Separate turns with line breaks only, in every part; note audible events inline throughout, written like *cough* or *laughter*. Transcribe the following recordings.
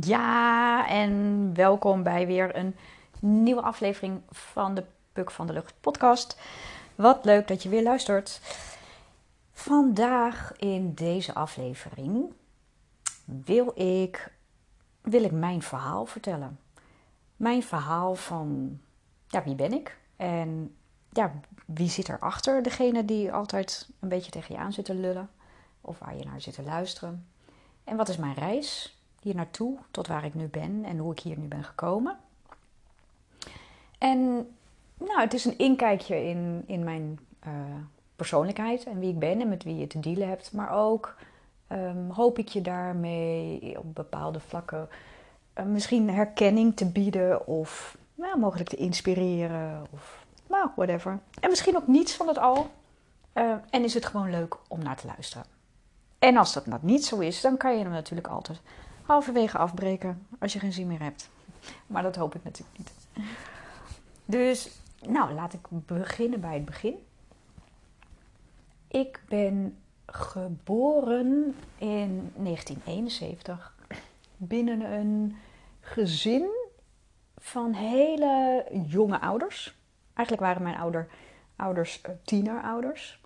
Ja, en welkom bij weer een nieuwe aflevering van de Puk van de Lucht podcast. Wat leuk dat je weer luistert. Vandaag in deze aflevering wil ik, wil ik mijn verhaal vertellen. Mijn verhaal van ja, wie ben ik en ja, wie zit er achter degene die altijd een beetje tegen je aan zit te lullen of waar je naar zit te luisteren. En wat is mijn reis hier naartoe, tot waar ik nu ben en hoe ik hier nu ben gekomen. En nou, het is een inkijkje in, in mijn uh, persoonlijkheid en wie ik ben en met wie je te dealen hebt. Maar ook um, hoop ik je daarmee op bepaalde vlakken uh, misschien herkenning te bieden of nou, mogelijk te inspireren of nou, whatever. En misschien ook niets van het al. Uh, en is het gewoon leuk om naar te luisteren. En als dat nou niet zo is, dan kan je hem natuurlijk altijd halverwege afbreken als je geen zin meer hebt. Maar dat hoop ik natuurlijk niet. Dus, nou, laat ik beginnen bij het begin. Ik ben geboren in 1971 binnen een gezin van hele jonge ouders. Eigenlijk waren mijn ouder, ouders eh, tienerouders.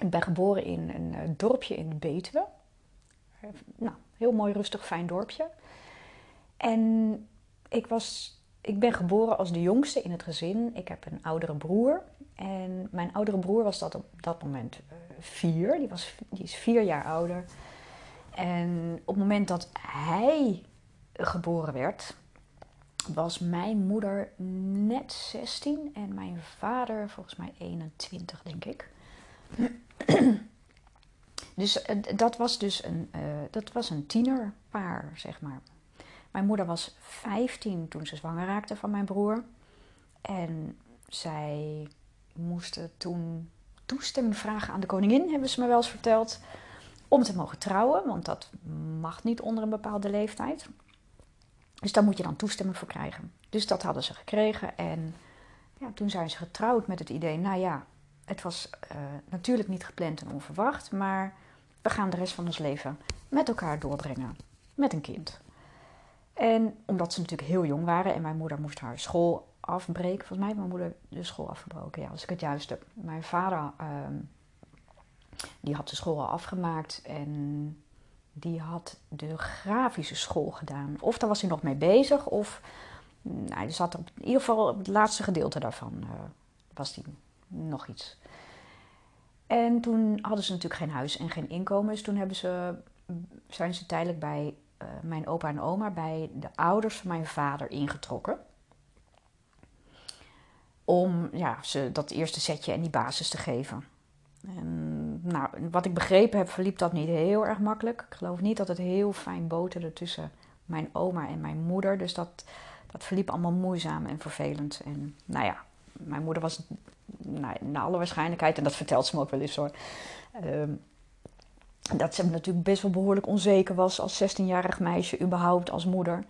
Ik ben geboren in een eh, dorpje in Betuwe. Nou, Heel mooi, rustig, fijn dorpje. En ik, was, ik ben geboren als de jongste in het gezin. Ik heb een oudere broer. En mijn oudere broer was dat op dat moment uh, vier. Die, was, die is vier jaar ouder. En op het moment dat hij geboren werd, was mijn moeder net 16 en mijn vader volgens mij 21, denk ik. *clears throat* Dus uh, dat was dus een, uh, dat was een tienerpaar, zeg maar. Mijn moeder was 15 toen ze zwanger raakte van mijn broer. En zij moesten toen toestemming vragen aan de koningin, hebben ze me wel eens verteld, om te mogen trouwen. Want dat mag niet onder een bepaalde leeftijd. Dus daar moet je dan toestemming voor krijgen. Dus dat hadden ze gekregen. En ja, toen zijn ze getrouwd met het idee, nou ja, het was uh, natuurlijk niet gepland en onverwacht, maar we gaan de rest van ons leven met elkaar doorbrengen. Met een kind. En omdat ze natuurlijk heel jong waren en mijn moeder moest haar school afbreken. Volgens mij heeft mijn moeder de school afgebroken, ja, als ik het juist heb. Mijn vader, uh, die had de school al afgemaakt en die had de grafische school gedaan. Of daar was hij nog mee bezig, of nou, hij zat op, in ieder geval op het laatste gedeelte daarvan uh, was hij nog iets. En toen hadden ze natuurlijk geen huis en geen inkomen. Dus toen hebben ze, zijn ze tijdelijk bij uh, mijn opa en oma, bij de ouders van mijn vader ingetrokken. Om ja, ze dat eerste setje en die basis te geven. En, nou, wat ik begrepen heb, verliep dat niet heel erg makkelijk. Ik geloof niet dat het heel fijn boterde tussen mijn oma en mijn moeder. Dus dat, dat verliep allemaal moeizaam en vervelend. En nou ja, mijn moeder was nou, naar alle waarschijnlijkheid, en dat vertelt ze me ook wel eens hoor, um, dat ze natuurlijk best wel behoorlijk onzeker was als 16-jarig meisje, überhaupt als moeder.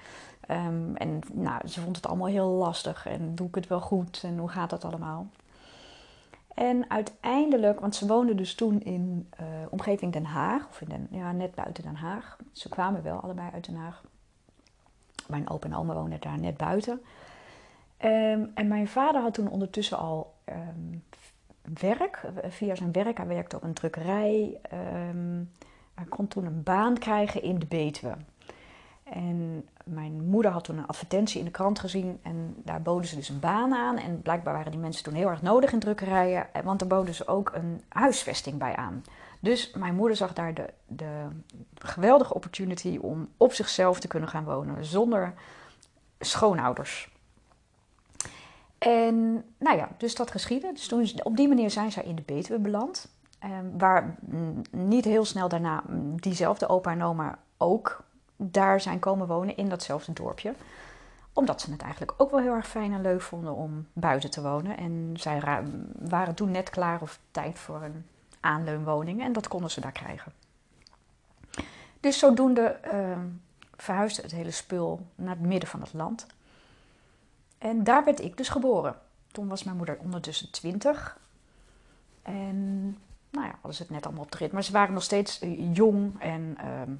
Um, en nou, ze vond het allemaal heel lastig. En doe ik het wel goed? En hoe gaat dat allemaal? En uiteindelijk, want ze woonden dus toen in uh, omgeving Den Haag, of in Den, ja, net buiten Den Haag. Ze kwamen wel allebei uit Den Haag. Mijn opa en oma woonden daar net buiten. Um, en mijn vader had toen ondertussen al um, werk, via zijn werk. Hij werkte op een drukkerij. Um, hij kon toen een baan krijgen in de Betuwe. En mijn moeder had toen een advertentie in de krant gezien en daar boden ze dus een baan aan. En blijkbaar waren die mensen toen heel erg nodig in drukkerijen, want daar boden ze ook een huisvesting bij aan. Dus mijn moeder zag daar de, de geweldige opportunity om op zichzelf te kunnen gaan wonen zonder schoonouders. En nou ja, dus dat geschiedde. Dus toen, op die manier zijn zij in de Betuwe beland. Um, waar mm, niet heel snel daarna mm, diezelfde opa en oma ook daar zijn komen wonen in datzelfde dorpje. Omdat ze het eigenlijk ook wel heel erg fijn en leuk vonden om buiten te wonen. En zij waren toen net klaar of tijd voor een aanleunwoning en dat konden ze daar krijgen. Dus zodoende uh, verhuisde het hele spul naar het midden van het land. En daar werd ik dus geboren. Toen was mijn moeder ondertussen 20. En nou ja, hadden het net allemaal op de rit. Maar ze waren nog steeds eh, jong en uh,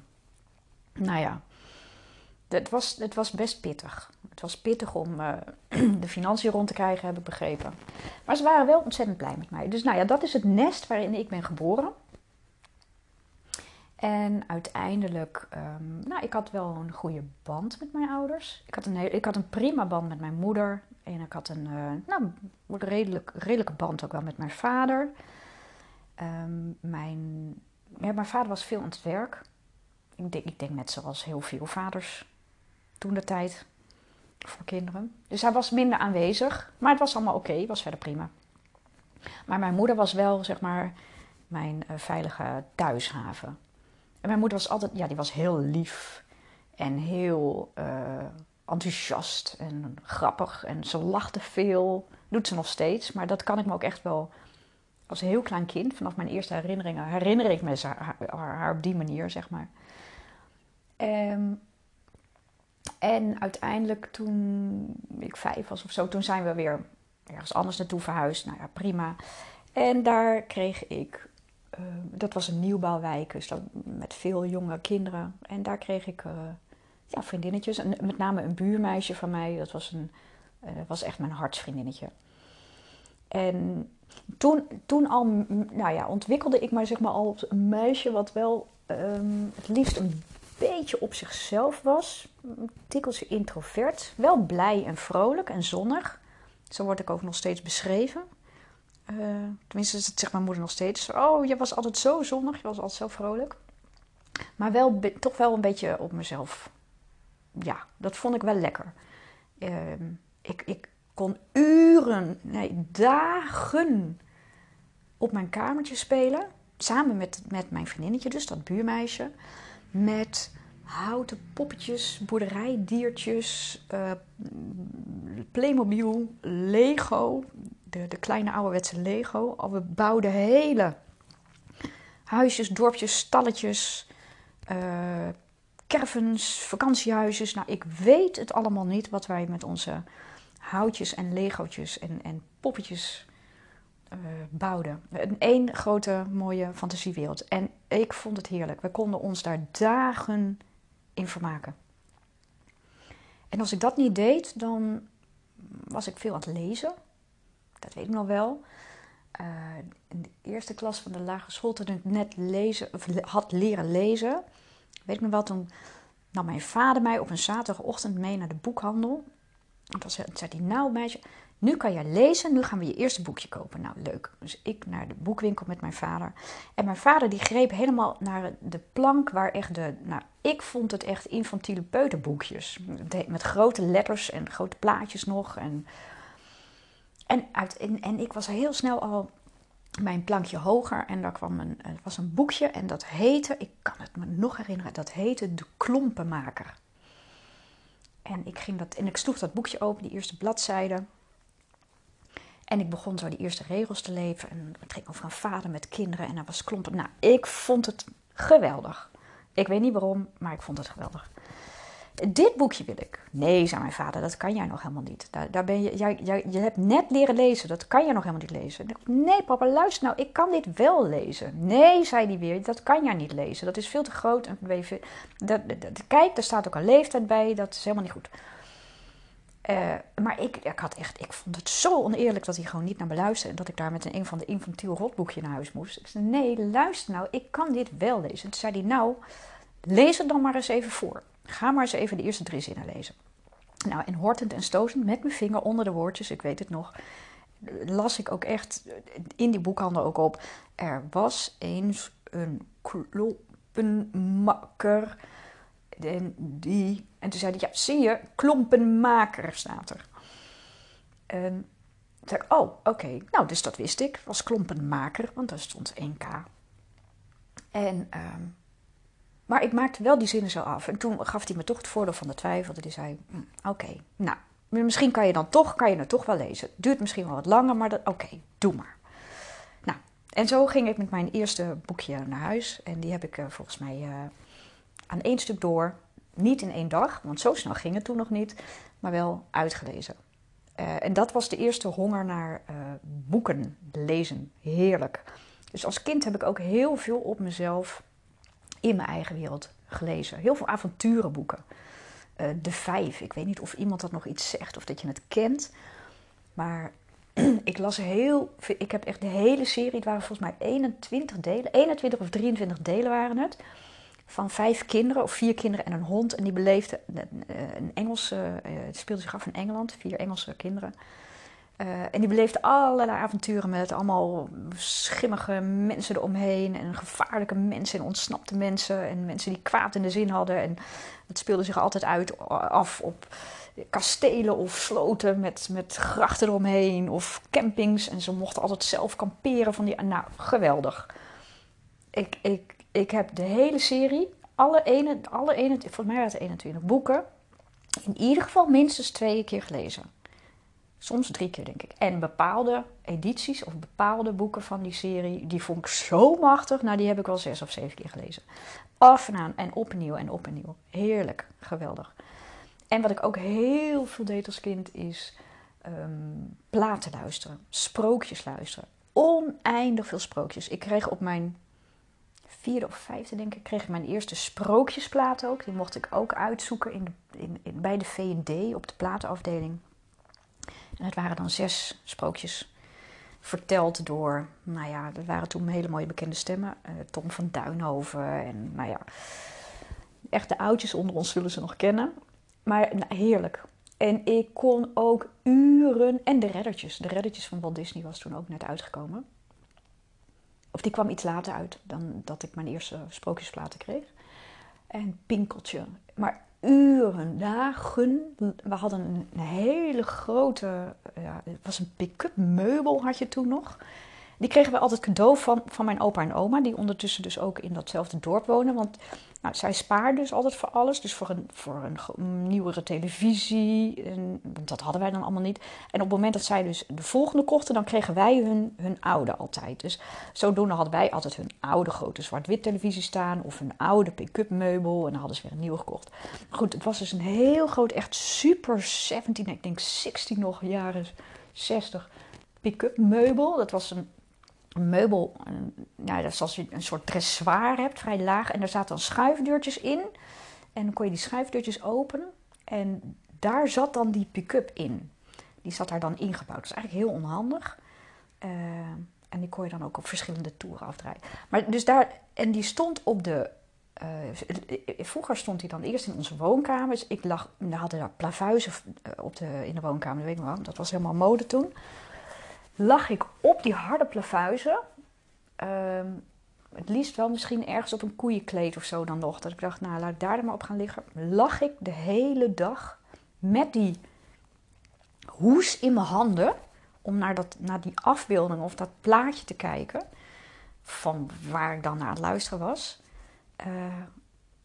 nou ja, het, was, het was best pittig. Het was pittig om uh, *clears throat* de financiën rond te krijgen, heb ik begrepen. Maar ze waren wel ontzettend blij met mij. Dus nou ja, dat is het nest waarin ik ben geboren. En uiteindelijk, um, nou, ik had wel een goede band met mijn ouders. Ik had een, ik had een prima band met mijn moeder. En ik had een uh, nou, redelijk, redelijke band ook wel met mijn vader. Um, mijn, ja, mijn vader was veel aan het werk. Ik denk, ik denk net zoals heel veel vaders toen de tijd voor kinderen. Dus hij was minder aanwezig. Maar het was allemaal oké, was verder prima. Maar mijn moeder was wel, zeg maar, mijn uh, veilige thuishaven. En mijn moeder was altijd, ja, die was heel lief en heel uh, enthousiast en grappig. En ze lachte veel. Doet ze nog steeds, maar dat kan ik me ook echt wel als heel klein kind, vanaf mijn eerste herinneringen, herinner ik me haar, op die manier, zeg maar. Um, en uiteindelijk toen ik vijf was of zo, toen zijn we weer ergens anders naartoe verhuisd. Nou ja, prima. En daar kreeg ik, uh, dat was een nieuwbouwwijk, dus met veel jonge kinderen. En daar kreeg ik ja, vriendinnetjes. En met name een buurmeisje van mij, dat was, een, uh, was echt mijn hartsvriendinnetje. En toen, toen al nou ja, ontwikkelde ik mij zeg maar al een meisje wat wel um, het liefst een beetje op zichzelf was. Een tikkeltje introvert. Wel blij en vrolijk en zonnig. Zo word ik ook nog steeds beschreven. Uh, tenminste, dat zegt mijn moeder nog steeds. Oh, je was altijd zo zonnig. Je was altijd zo vrolijk. Maar wel, toch wel een beetje op mezelf. Ja, dat vond ik wel lekker. Uh, ik, ik kon uren, nee, dagen op mijn kamertje spelen. Samen met, met mijn vriendinnetje, dus dat buurmeisje met houten poppetjes, boerderijdiertjes, uh, Playmobil, Lego, de, de kleine ouderwetse Lego. We bouwden hele huisjes, dorpjes, stalletjes, uh, caravans, vakantiehuisjes. Nou, ik weet het allemaal niet wat wij met onze houtjes en legootjes en, en poppetjes uh, bouwden. Een één grote mooie fantasiewereld. En ik vond het heerlijk. We konden ons daar dagen in vermaken. En als ik dat niet deed, dan was ik veel aan het lezen. Dat weet ik nog wel. Uh, in de eerste klas van de lagere school, toen ik net lezen, of had leren lezen, weet ik nog wel, toen nam mijn vader mij op een zaterdagochtend mee naar de boekhandel. En toen zei hij, nou meisje, nu kan je lezen, nu gaan we je eerste boekje kopen. Nou, leuk. Dus ik naar de boekwinkel met mijn vader. En mijn vader die greep helemaal naar de plank waar echt de... Nou, ik vond het echt infantiele peuterboekjes. Met grote letters en grote plaatjes nog. En, en, uit, en, en ik was heel snel al mijn plankje hoger en daar kwam een, er was een boekje en dat heette, ik kan het me nog herinneren, dat heette De Klompenmaker. En ik, ging dat, en ik sloeg dat boekje open, die eerste bladzijde. En ik begon zo die eerste regels te leven. En het ging over een vader met kinderen en hij was klompen. Nou, ik vond het geweldig. Ik weet niet waarom, maar ik vond het geweldig. Dit boekje wil ik. Nee, zei mijn vader, dat kan jij nog helemaal niet. Daar, daar ben je, jij, jij, je hebt net leren lezen, dat kan jij nog helemaal niet lezen. Nee, papa, luister nou, ik kan dit wel lezen. Nee, zei hij weer, dat kan jij niet lezen. Dat is veel te groot. En, dat, dat, kijk, daar staat ook een leeftijd bij, dat is helemaal niet goed. Uh, maar ik, ik, had echt, ik vond het zo oneerlijk dat hij gewoon niet naar me luisterde. En dat ik daar met een, een van de infantiel rotboekje naar huis moest. Ik zei, nee, luister nou, ik kan dit wel lezen. En toen zei hij, nou, lees het dan maar eens even voor. Ga maar eens even de eerste drie zinnen lezen. Nou, en hortend en stotend met mijn vinger onder de woordjes, ik weet het nog, las ik ook echt in die boekhandel ook op. Er was eens een kloppenmakker en, die, en toen zei hij, ja, zie je, klompenmaker staat er. En zei oh, oké. Nou, dus dat wist ik. was klompenmaker, want daar stond 1K. En, um, maar ik maakte wel die zinnen zo af. En toen gaf hij me toch het voordeel van de twijfel. Dat hij zei, hm, oké, nou, misschien kan je dan toch, kan je het toch wel lezen. Duurt misschien wel wat langer, maar oké, doe maar. Nou, en zo ging ik met mijn eerste boekje naar huis. En die heb ik uh, volgens mij... Uh, aan één stuk door. Niet in één dag, want zo snel ging het toen nog niet, maar wel uitgelezen. Uh, en dat was de eerste honger naar boeken, lezen. Heerlijk. Dus als kind heb ik ook heel veel op mezelf in mijn eigen wereld gelezen. Heel veel avonturenboeken. De Vijf. Ik weet niet of iemand dat nog iets zegt of dat je het kent. Maar *clears throat* ik las heel. Ik heb echt de hele serie. Het waren volgens mij 21 delen. 21 of 23 delen waren het. Van vijf kinderen, of vier kinderen en een hond. En die beleefden een Engelse. het speelde zich af in Engeland. Vier Engelse kinderen. Uh, en die beleefde allerlei avonturen met allemaal schimmige mensen eromheen. En gevaarlijke mensen en ontsnapte mensen. En mensen die kwaad in de zin hadden. En het speelde zich altijd uit af op kastelen of sloten met, met grachten eromheen. Of campings. En ze mochten altijd zelf kamperen van die... Nou, geweldig. Ik, ik, ik heb de hele serie, alle, ene, alle ene, volgens mij waren het 21 boeken... in ieder geval minstens twee keer gelezen. Soms drie keer, denk ik. En bepaalde edities of bepaalde boeken van die serie, die vond ik zo machtig. Nou, die heb ik wel zes of zeven keer gelezen. Af en aan en opnieuw en opnieuw. Heerlijk, geweldig. En wat ik ook heel veel deed als kind is um, platen luisteren, sprookjes luisteren. Oneindig veel sprookjes. Ik kreeg op mijn vierde of vijfde, denk ik, kreeg ik mijn eerste sprookjesplaat ook. Die mocht ik ook uitzoeken in in, in, bij de V&D op de platenafdeling. En het waren dan zes sprookjes verteld door, nou ja, dat waren toen hele mooie bekende stemmen. Uh, Tom van Duinhoven en nou ja, echt de oudjes onder ons zullen ze nog kennen. Maar nou, heerlijk. En ik kon ook uren, en de reddertjes, de reddertjes van Walt Disney was toen ook net uitgekomen. Of die kwam iets later uit dan dat ik mijn eerste sprookjesplaten kreeg. En Pinkeltje. Maar uren, dagen. We hadden een hele grote, ja, het was een pick-up meubel had je toen nog. Die kregen we altijd cadeau van, van mijn opa en oma, die ondertussen dus ook in datzelfde dorp wonen. Want nou, zij spaarden dus altijd voor alles. Dus voor een, voor een nieuwere televisie. En, dat hadden wij dan allemaal niet. En op het moment dat zij dus de volgende kochten, dan kregen wij hun, hun oude altijd. Dus zodoende hadden wij altijd hun oude grote zwart-wit televisie staan. Of een oude pick-up meubel. En dan hadden ze weer een nieuwe gekocht. goed, het was dus een heel groot, echt super 17, ik denk 16 nog, jaren 60 pick-up meubel. Dat was een een meubel, nou, dat als je een soort dressoir hebt, vrij laag. En daar zaten dan schuifdeurtjes in. En dan kon je die schuifdeurtjes openen. En daar zat dan die pick-up in. Die zat daar dan ingebouwd. Dat is eigenlijk heel onhandig. Uh, en die kon je dan ook op verschillende toeren afdraaien. Maar dus daar, en die stond op de. Uh, vroeger stond hij dan eerst in onze woonkamers. Ik lag, we hadden daar plavuizen op de, in de woonkamer, weet ik wel. Dat was helemaal mode toen lag ik op die harde plavuizen. Ehm, het liefst wel misschien ergens op een koeienkleed of zo dan nog. Dat ik dacht, nou laat ik daar maar op gaan liggen. Lag ik de hele dag met die hoes in mijn handen. Om naar, dat, naar die afbeelding of dat plaatje te kijken. Van waar ik dan naar het luisteren was. Uh,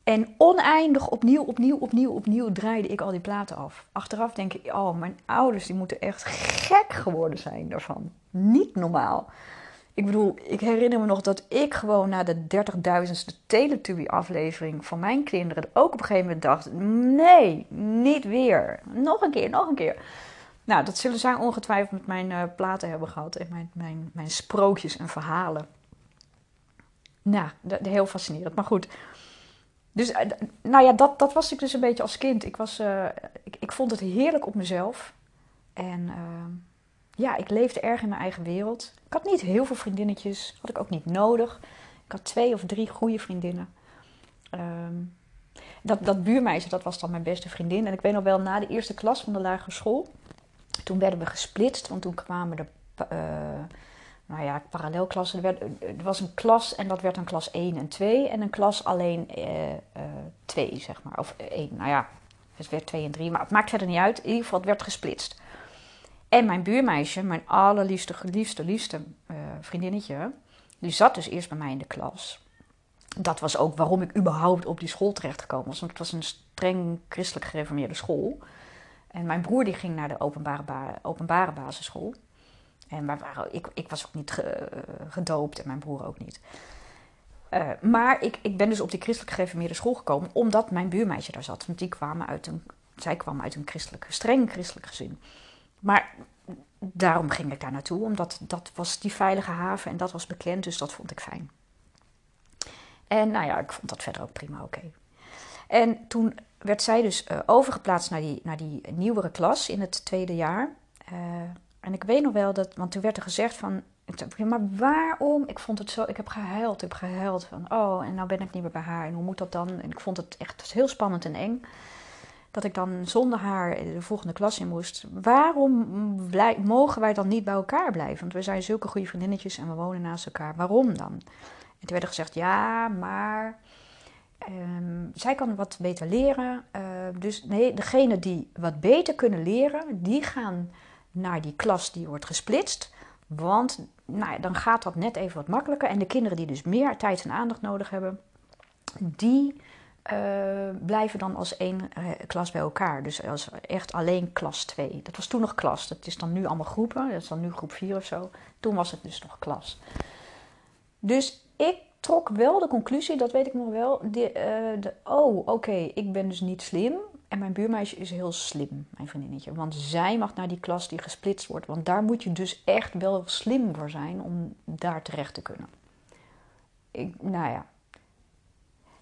en oneindig opnieuw, opnieuw, opnieuw, opnieuw draaide ik al die platen af. Achteraf denk ik, oh, mijn ouders die moeten echt gek geworden zijn daarvan. Niet normaal. Ik bedoel, ik herinner me nog dat ik gewoon na de 30.000ste Teletubby-aflevering van mijn kinderen ook op een gegeven moment dacht: nee, niet weer. Nog een keer, nog een keer. Nou, dat zullen zij ongetwijfeld met mijn uh, platen hebben gehad en mijn, mijn, mijn sprookjes en verhalen. Nou, heel fascinerend. Maar goed, dus eh, nou ja, dat, dat was ik dus een beetje als kind. Ik, was, uh, ik, ik vond het heerlijk op mezelf. En uh, ja, ik leefde erg in mijn eigen wereld. Ik had niet heel veel vriendinnetjes. Had ik ook niet nodig. Ik had twee of drie goede vriendinnen. Um, dat, dat buurmeisje, dat was dan mijn beste vriendin. En ik weet nog wel, na de eerste klas van de lagere school... Toen werden we gesplitst, want toen kwamen de... nou ja, parallelklassen. Er, er, was een klas en dat werd dan klas 1 en 2. En een klas alleen uh, uh, 2, zeg maar. Of 1, nou ja, het werd 2 en 3. Maar het maakt verder niet uit. In ieder geval, het werd gesplitst. En mijn buurmeisje, mijn allerliefste, liefste, liefste uh, vriendinnetje... die zat dus eerst bij mij in de klas. Dat was ook waarom ik überhaupt op die school terecht gekomen was. Want het was een streng christelijk gereformeerde school. En mijn broer die ging naar de openbare, ba openbare basisschool... En ik, ik was ook niet gedoopt en mijn broer ook niet. Uh, maar ik, ik ben dus op die christelijk gereformeerde school gekomen omdat mijn buurmeisje daar zat. Want die kwamen uit een, zij kwam uit een christelijk, streng christelijk gezin. Maar daarom ging ik daar naartoe, omdat dat was die veilige haven en dat was bekend, dus dat vond ik fijn. En nou ja, ik vond dat verder ook prima oké. En toen werd zij dus uh, overgeplaatst naar die, naar die nieuwere klas in het tweede jaar. En ik weet nog wel dat, want toen werd er gezegd van, maar waarom? Ik vond het zo, ik heb gehuild, ik heb gehuild van, oh, en nou ben ik niet meer bij haar. En hoe moet dat dan? En ik vond het echt heel spannend en eng. Dat ik dan zonder haar de volgende klas in moest. Waarom mogen wij dan niet bij elkaar blijven? Want we zijn zulke goede vriendinnetjes en we wonen naast elkaar. Waarom dan? En toen werd er gezegd, ja, maar um, zij kan wat beter leren. Uh, dus nee, degenen die wat beter kunnen leren, die gaan naar die klas die wordt gesplitst. Want nou dan gaat dat net even wat makkelijker. En de kinderen die dus meer tijd en aandacht nodig hebben, die uh, blijven dan als één uh, klas bij elkaar. Dus als echt alleen klas 2. Dat was toen nog klas. Dat is dan nu allemaal groepen. Dat is dan nu groep 4 of zo. Toen was het dus nog klas. Dus ik trok wel de conclusie, dat weet ik nog wel. De, uh, de, oh, oké, ik ben dus niet slim. En mijn buurmeisje is heel slim, mijn vriendinnetje. Want zij mag naar die klas die gesplitst wordt. Want daar moet je dus echt wel slim voor zijn om daar terecht te kunnen. Ik, nou ja.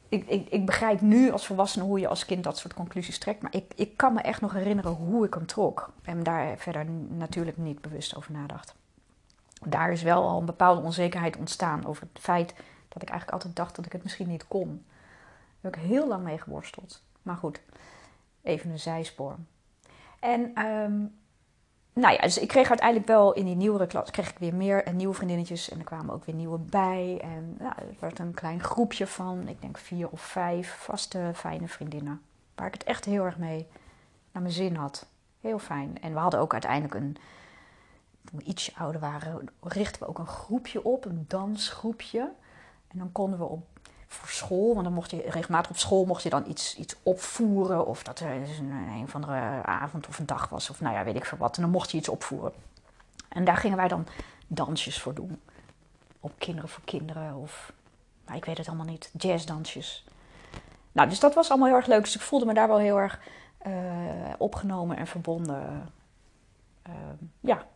Ik, ik, ik begrijp nu als volwassene hoe je als kind dat soort conclusies trekt. Maar ik, ik kan me echt nog herinneren hoe ik hem trok. En daar verder natuurlijk niet bewust over nadacht. Daar is wel al een bepaalde onzekerheid ontstaan over het feit dat ik eigenlijk altijd dacht dat ik het misschien niet kon. Daar heb ik heel lang mee geworsteld. Maar goed, even een zijspoor. En um, nou ja, dus ik kreeg uiteindelijk wel in die nieuwere klas kreeg ik weer meer en nieuwe vriendinnetjes. En er kwamen ook weer nieuwe bij. En nou, het werd een klein groepje van, ik denk vier of vijf vaste, fijne vriendinnen. Waar ik het echt heel erg mee naar mijn zin had. Heel fijn. En we hadden ook uiteindelijk een, toen we iets ouder waren, richtten we ook een groepje op, een dansgroepje. En dan konden we op, voor school, want dan mocht je regelmatig op school mocht je dan iets, iets opvoeren. Of dat er een, een of andere avond of een dag was. Of nou ja, weet ik veel wat. En dan mocht je iets opvoeren. En daar gingen wij dan dansjes voor doen. Op kinderen voor kinderen of, nou, ik weet het allemaal niet, jazzdansjes. Nou, dus dat was allemaal heel erg leuk. Dus ik voelde me daar wel heel erg uh, opgenomen en verbonden. Uh, ja,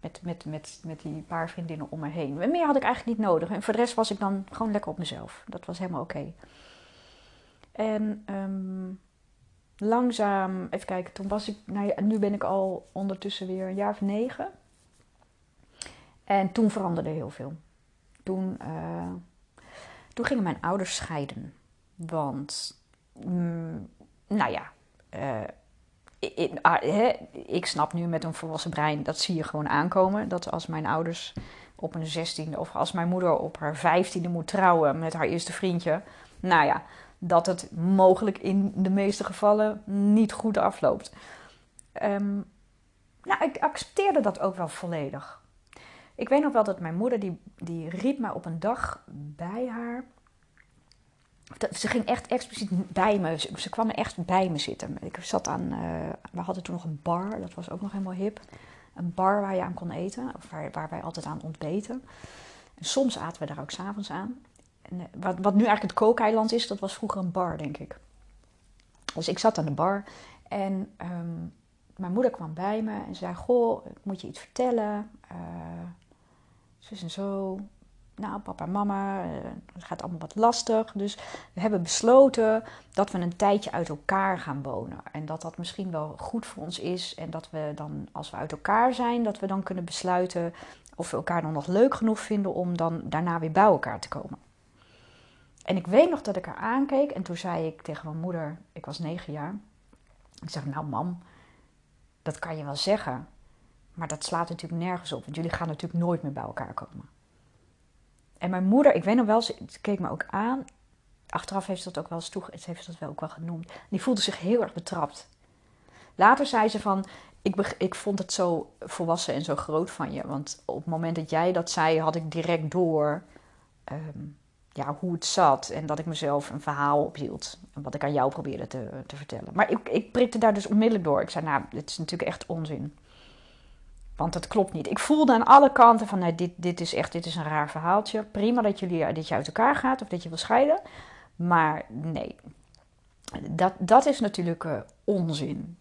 met, met, met, met die paar vriendinnen om me heen. meer had ik eigenlijk niet nodig. En voor de rest was ik dan gewoon lekker op mezelf. Dat was helemaal oké. En um, langzaam, even kijken, toen was ik, nou ja, nu ben ik al ondertussen weer een jaar of negen. En toen veranderde heel veel. Toen, uh, toen gingen mijn ouders scheiden. Want, mm, nou ja, uh, ik, ah, ik snap nu met een volwassen brein, dat zie je gewoon aankomen. Dat als mijn ouders op een zestiende of als mijn moeder op haar vijftiende moet trouwen met haar eerste vriendje. Nou ja, dat het mogelijk in de meeste gevallen niet goed afloopt. Um, nou, ik accepteerde dat ook wel volledig. Ik weet nog wel dat mijn moeder, die, die riep mij op een dag bij haar ze ging echt expliciet bij me. Ze, kwam echt bij me zitten. Ik zat aan. Uh, we hadden toen nog een bar, dat was ook nog helemaal hip. Een bar waar je aan kon eten, of waar, wij altijd aan ontbeten. En soms aten we daar ook s'avonds aan. En, eh, wat, wat nu eigenlijk het kookeiland is, dat was vroeger een bar, denk ik. Dus ik zat aan de bar en um, mijn moeder kwam bij me en zei: Goh, ik moet je iets vertellen. Uh, zus en zo nou, papa en mama, eh, het gaat allemaal wat lastig. Dus we hebben besloten dat we een tijdje uit elkaar gaan wonen. En dat dat misschien wel goed voor ons is. En dat we dan, als we uit elkaar zijn, dat we dan kunnen besluiten of we elkaar dan nog leuk genoeg vinden om dan daarna weer bij elkaar te komen. En ik weet nog dat ik haar aankeek en toen zei ik tegen mijn moeder, ik was negen jaar. Ik zeg, nou mam, dat kan je wel zeggen. Maar dat slaat natuurlijk nergens op, want jullie gaan natuurlijk nooit meer bij elkaar komen. En mijn moeder, ik weet nog wel, ze, keek me ook aan. Achteraf heeft ze dat ook wel eens ze heeft dat wel ook wel genoemd. Die voelde zich heel erg betrapt. Later zei ze van, ik, ik vond het zo volwassen en zo groot van je. Want op het moment dat jij dat zei, had ik direct door um, ja, hoe het zat. En dat ik mezelf een verhaal ophield. Wat ik aan jou probeerde te, te vertellen. Maar ik, ik prikte daar dus onmiddellijk door. Ik zei, nou, dit is natuurlijk echt onzin. Want het klopt niet. Ik voelde aan alle kanten van nee, dit, dit is echt dit is een raar verhaaltje. Prima dat, jullie, dat je uit elkaar gaat of dat je wil scheiden. Maar nee, dat, dat is natuurlijk uh, onzin.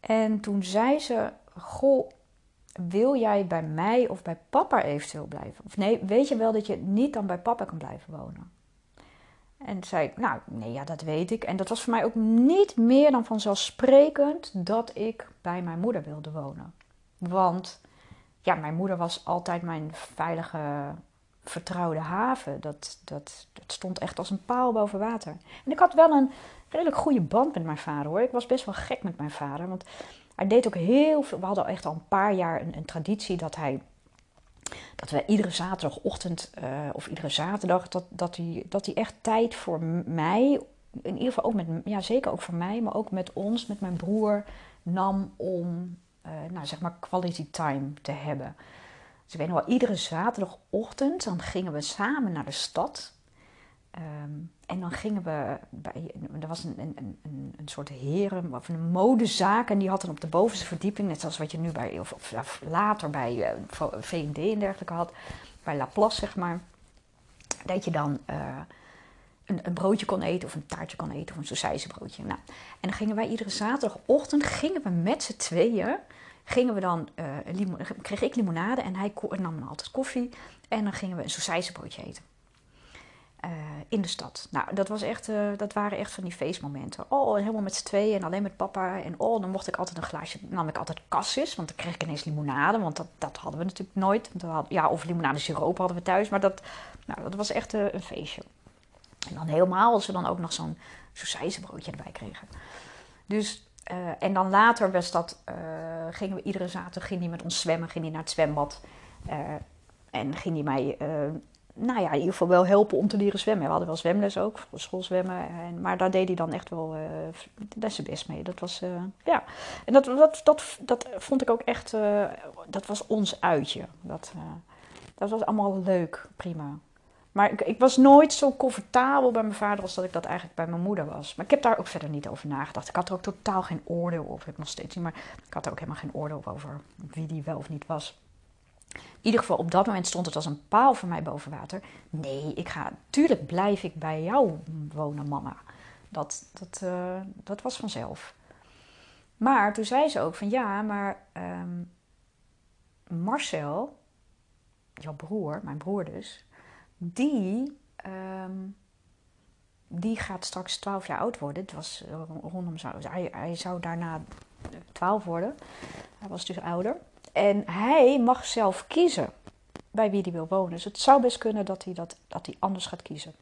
En toen zei ze: Goh, wil jij bij mij of bij papa eventueel blijven? Of nee, weet je wel dat je niet dan bij papa kan blijven wonen? En zei ik, nou, nee, ja, dat weet ik. En dat was voor mij ook niet meer dan vanzelfsprekend dat ik bij mijn moeder wilde wonen. Want ja, mijn moeder was altijd mijn veilige, vertrouwde haven. Dat, dat, dat stond echt als een paal boven water. En ik had wel een redelijk goede band met mijn vader hoor. Ik was best wel gek met mijn vader. Want hij deed ook heel veel. We hadden echt al een paar jaar een, een traditie dat hij. Dat we iedere zaterdagochtend uh, of iedere zaterdag. Dat, dat, hij, dat hij echt tijd voor mij. In ieder geval ook met. Ja, zeker ook voor mij. Maar ook met ons, met mijn broer. Nam om uh, nou, zeg maar quality time te hebben. Dus ik weet nog wel, iedere zaterdagochtend dan gingen we samen naar de stad. Um, en dan gingen we bij, er was een, een, een, een soort heren, of een modezaak, en die had dan op de bovenste verdieping, net zoals wat je nu bij, of, later bij uh, eh, VD en dergelijke had, bij Laplace zeg maar, dat je dan uh, een, broodje kon eten, of een taartje kon eten, of een sausijzenbroodje. Nou, en dan gingen wij iedere zaterdagochtend, gingen we met z'n tweeën, gingen we dan, uh, kreeg ik limonade en hij nam altijd koffie, en dan gingen we een sausijzenbroodje eten. Uh, in de stad. Nou, dat, was echt, uh, dat waren echt van die feestmomenten. Oh, helemaal met z'n tweeën en alleen met papa. En oh, dan mocht ik altijd een glaasje, nam ik altijd cassis, want dan kreeg ik ineens limonade, want dat, dat hadden we natuurlijk nooit. Ja, of limonade siroop hadden we thuis, maar dat, nou, dat was echt een feestje. En dan helemaal als we dan ook nog zo'n broodje erbij kregen. Dus, en dan later was dat, gingen we iedere zaterdag ging die met ons zwemmen, ging hij naar het zwembad. en ging hij mij nou ja, in ieder geval wel helpen om te leren zwemmen. We hadden wel zwemles ook, schoolzwemmen. En, maar daar deed hij dan echt wel uh, zijn best mee. Dat was, ja. En dat, dat, dat, dat vond ik ook echt, dat was ons uitje. Dat, dat was allemaal leuk, prima. Maar ik, was nooit zo comfortabel bij mijn vader als dat ik dat eigenlijk bij mijn moeder was. Maar ik heb daar ook verder niet over nagedacht. Ik had er ook totaal geen oordeel over. Ik nog steeds niet, maar ik had er ook helemaal geen oordeel over wie die wel of niet was. In ieder geval, op dat moment stond het als een paal voor mij boven water. Nee, ik ga, tuurlijk blijf ik bij jou wonen, mama. Dat, dat, uh, dat was vanzelf. Maar toen zei ze ook van ja, maar um, Marcel, jouw broer, mijn broer dus, die, um, die gaat straks 12 jaar oud worden. Het was rondom zo. Hij, hij zou daarna 12 worden. Hij was dus ouder. En hij mag zelf kiezen bij wie hij wil wonen. Dus het zou best kunnen dat hij, dat, dat hij anders gaat kiezen.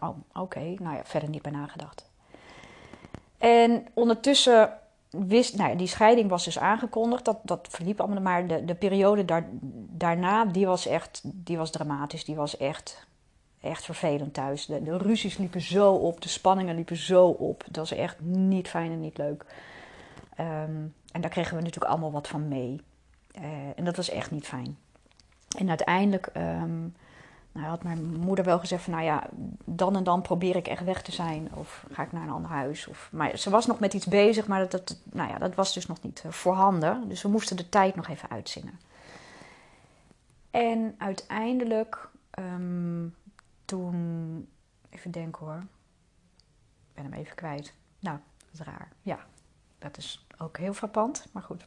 Oh, oké. Nou ja, verder niet bij nagedacht. En ondertussen nou die scheiding was dus aangekondigd. Dat, dat verliep allemaal, maar de, de periode daar, daarna, die was echt, die was dramatisch. Die was echt, echt vervelend thuis. De, de ruzies liepen zo op, de spanningen liepen zo op. Dat was echt niet fijn en niet leuk. Um, en daar kregen we natuurlijk allemaal wat van mee. Uh, en dat was echt niet fijn. En uiteindelijk um, nou, had mijn moeder wel gezegd van... nou ja, dan en dan probeer ik echt weg te zijn. Of ga ik naar een ander huis. Of, maar ze was nog met iets bezig, maar dat, dat, nou ja, dat was dus nog niet uh, voorhanden. Dus we moesten de tijd nog even uitzingen. En uiteindelijk, um, toen... Even denken hoor. Ik ben hem even kwijt. Nou, raar. Ja, dat is ook heel frappant, maar goed.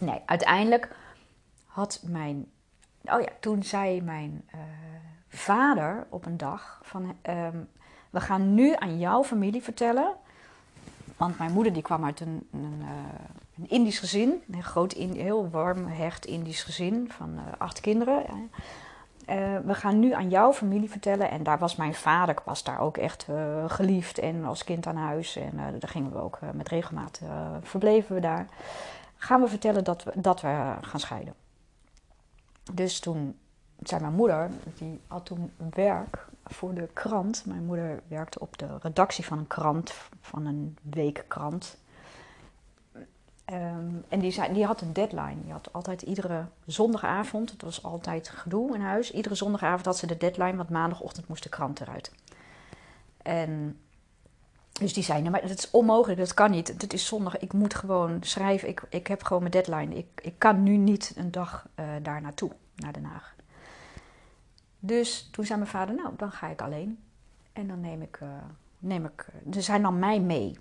Nee, uiteindelijk had mijn. Oh ja, toen zei mijn uh, vader op een dag: van, um, We gaan nu aan jouw familie vertellen. Want mijn moeder die kwam uit een, een, uh, een Indisch gezin. Een groot, heel warm, hecht Indisch gezin van uh, acht kinderen. We gaan nu aan jouw familie vertellen. En daar was mijn vader, was daar ook echt geliefd en als kind aan huis. En daar gingen we ook met regelmaat, verbleven we daar. Gaan we vertellen dat we, dat we gaan scheiden. Dus toen zei mijn moeder, die had toen werk voor de krant. Mijn moeder werkte op de redactie van een krant, van een weekkrant. Um, en die, zei, die had een deadline. Die had altijd iedere zondagavond, het was altijd gedoe in huis, iedere zondagavond had ze de deadline, want maandagochtend moest de krant eruit. En dus die zei, nou, maar dat is onmogelijk, dat kan niet. Het is zondag, ik moet gewoon schrijven, ik, ik heb gewoon mijn deadline. Ik, ik kan nu niet een dag uh, daar naartoe, naar Den Haag. Dus toen zei mijn vader, nou, dan ga ik alleen. En dan neem ik, uh, neem ik dus hij nam mij mee.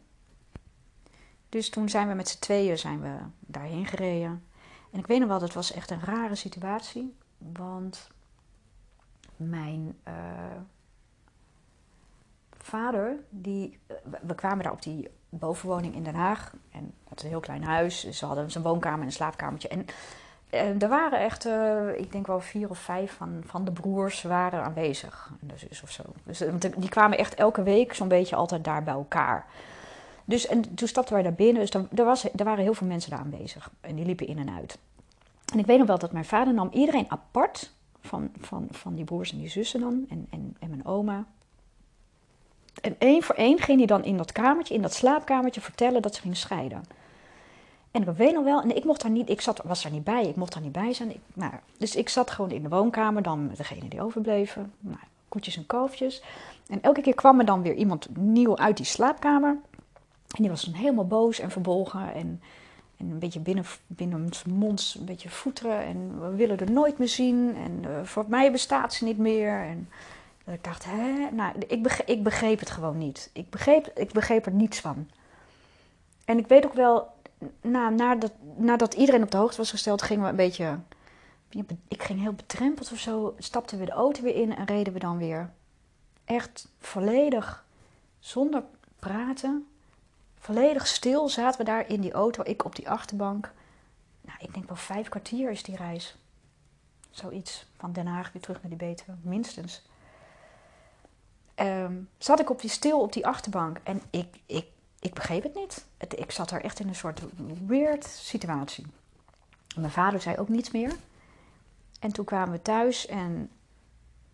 Dus toen zijn we met z'n tweeën zijn we daarheen gereden. En ik weet nog wel, dat was echt een rare situatie. Want mijn, uh, vader, die, we kwamen daar op die bovenwoning in Den Haag. En het een heel klein huis. Dus ze hadden zijn woonkamer en een slaapkamertje. En en er waren echt, uh, ik denk wel vier of vijf van, van de broers waren aanwezig. De zus of zo. Dus, want die kwamen echt elke week zo'n beetje altijd daar bij elkaar. Dus en toen stapten wij daar binnen. Dus er, was, er waren heel veel mensen daar aanwezig. En die liepen in en uit. En ik weet nog wel dat mijn vader nam iedereen apart. Van, van, van die broers en die zussen dan. En, en, en mijn oma. En één voor één ging hij dan in dat kamertje, in dat slaapkamertje, vertellen dat ze gingen scheiden. En ik weet nog wel, en ik mocht daar niet, ik zat, was daar niet bij, ik mocht daar niet bij zijn. Ik, nou, dus ik zat gewoon in de woonkamer, dan met degene die overbleven. Nou, koetjes en kalfjes. En elke keer kwam er dan weer iemand nieuw uit die slaapkamer. En die was dan helemaal boos en verbolgen en, en een beetje binnen, mond een beetje voeteren. En we willen er nooit meer zien en uh, voor mij bestaat ze niet meer. En ik dacht, hè? Nou, ik begreep, ik begreep het gewoon niet. Ik begreep, ik begreep er niets van. En ik weet ook wel, na, nadat, nadat iedereen op de hoogte was gesteld, gingen we een beetje. Ik ging heel betrempeld of zo. Stapten we de auto weer in en reden we dan weer. Echt volledig zonder praten. Volledig stil zaten we daar in die auto. Ik op die achterbank. Nou, ik denk wel vijf kwartier is die reis. Zoiets. Van Den Haag weer terug naar die Betuwe. Minstens. Um, zat ik op die stil op die achterbank. En ik, ik ik begreep het niet. ik zat er echt in een soort weird situatie. Mijn vader zei ook niets meer. En toen kwamen we thuis en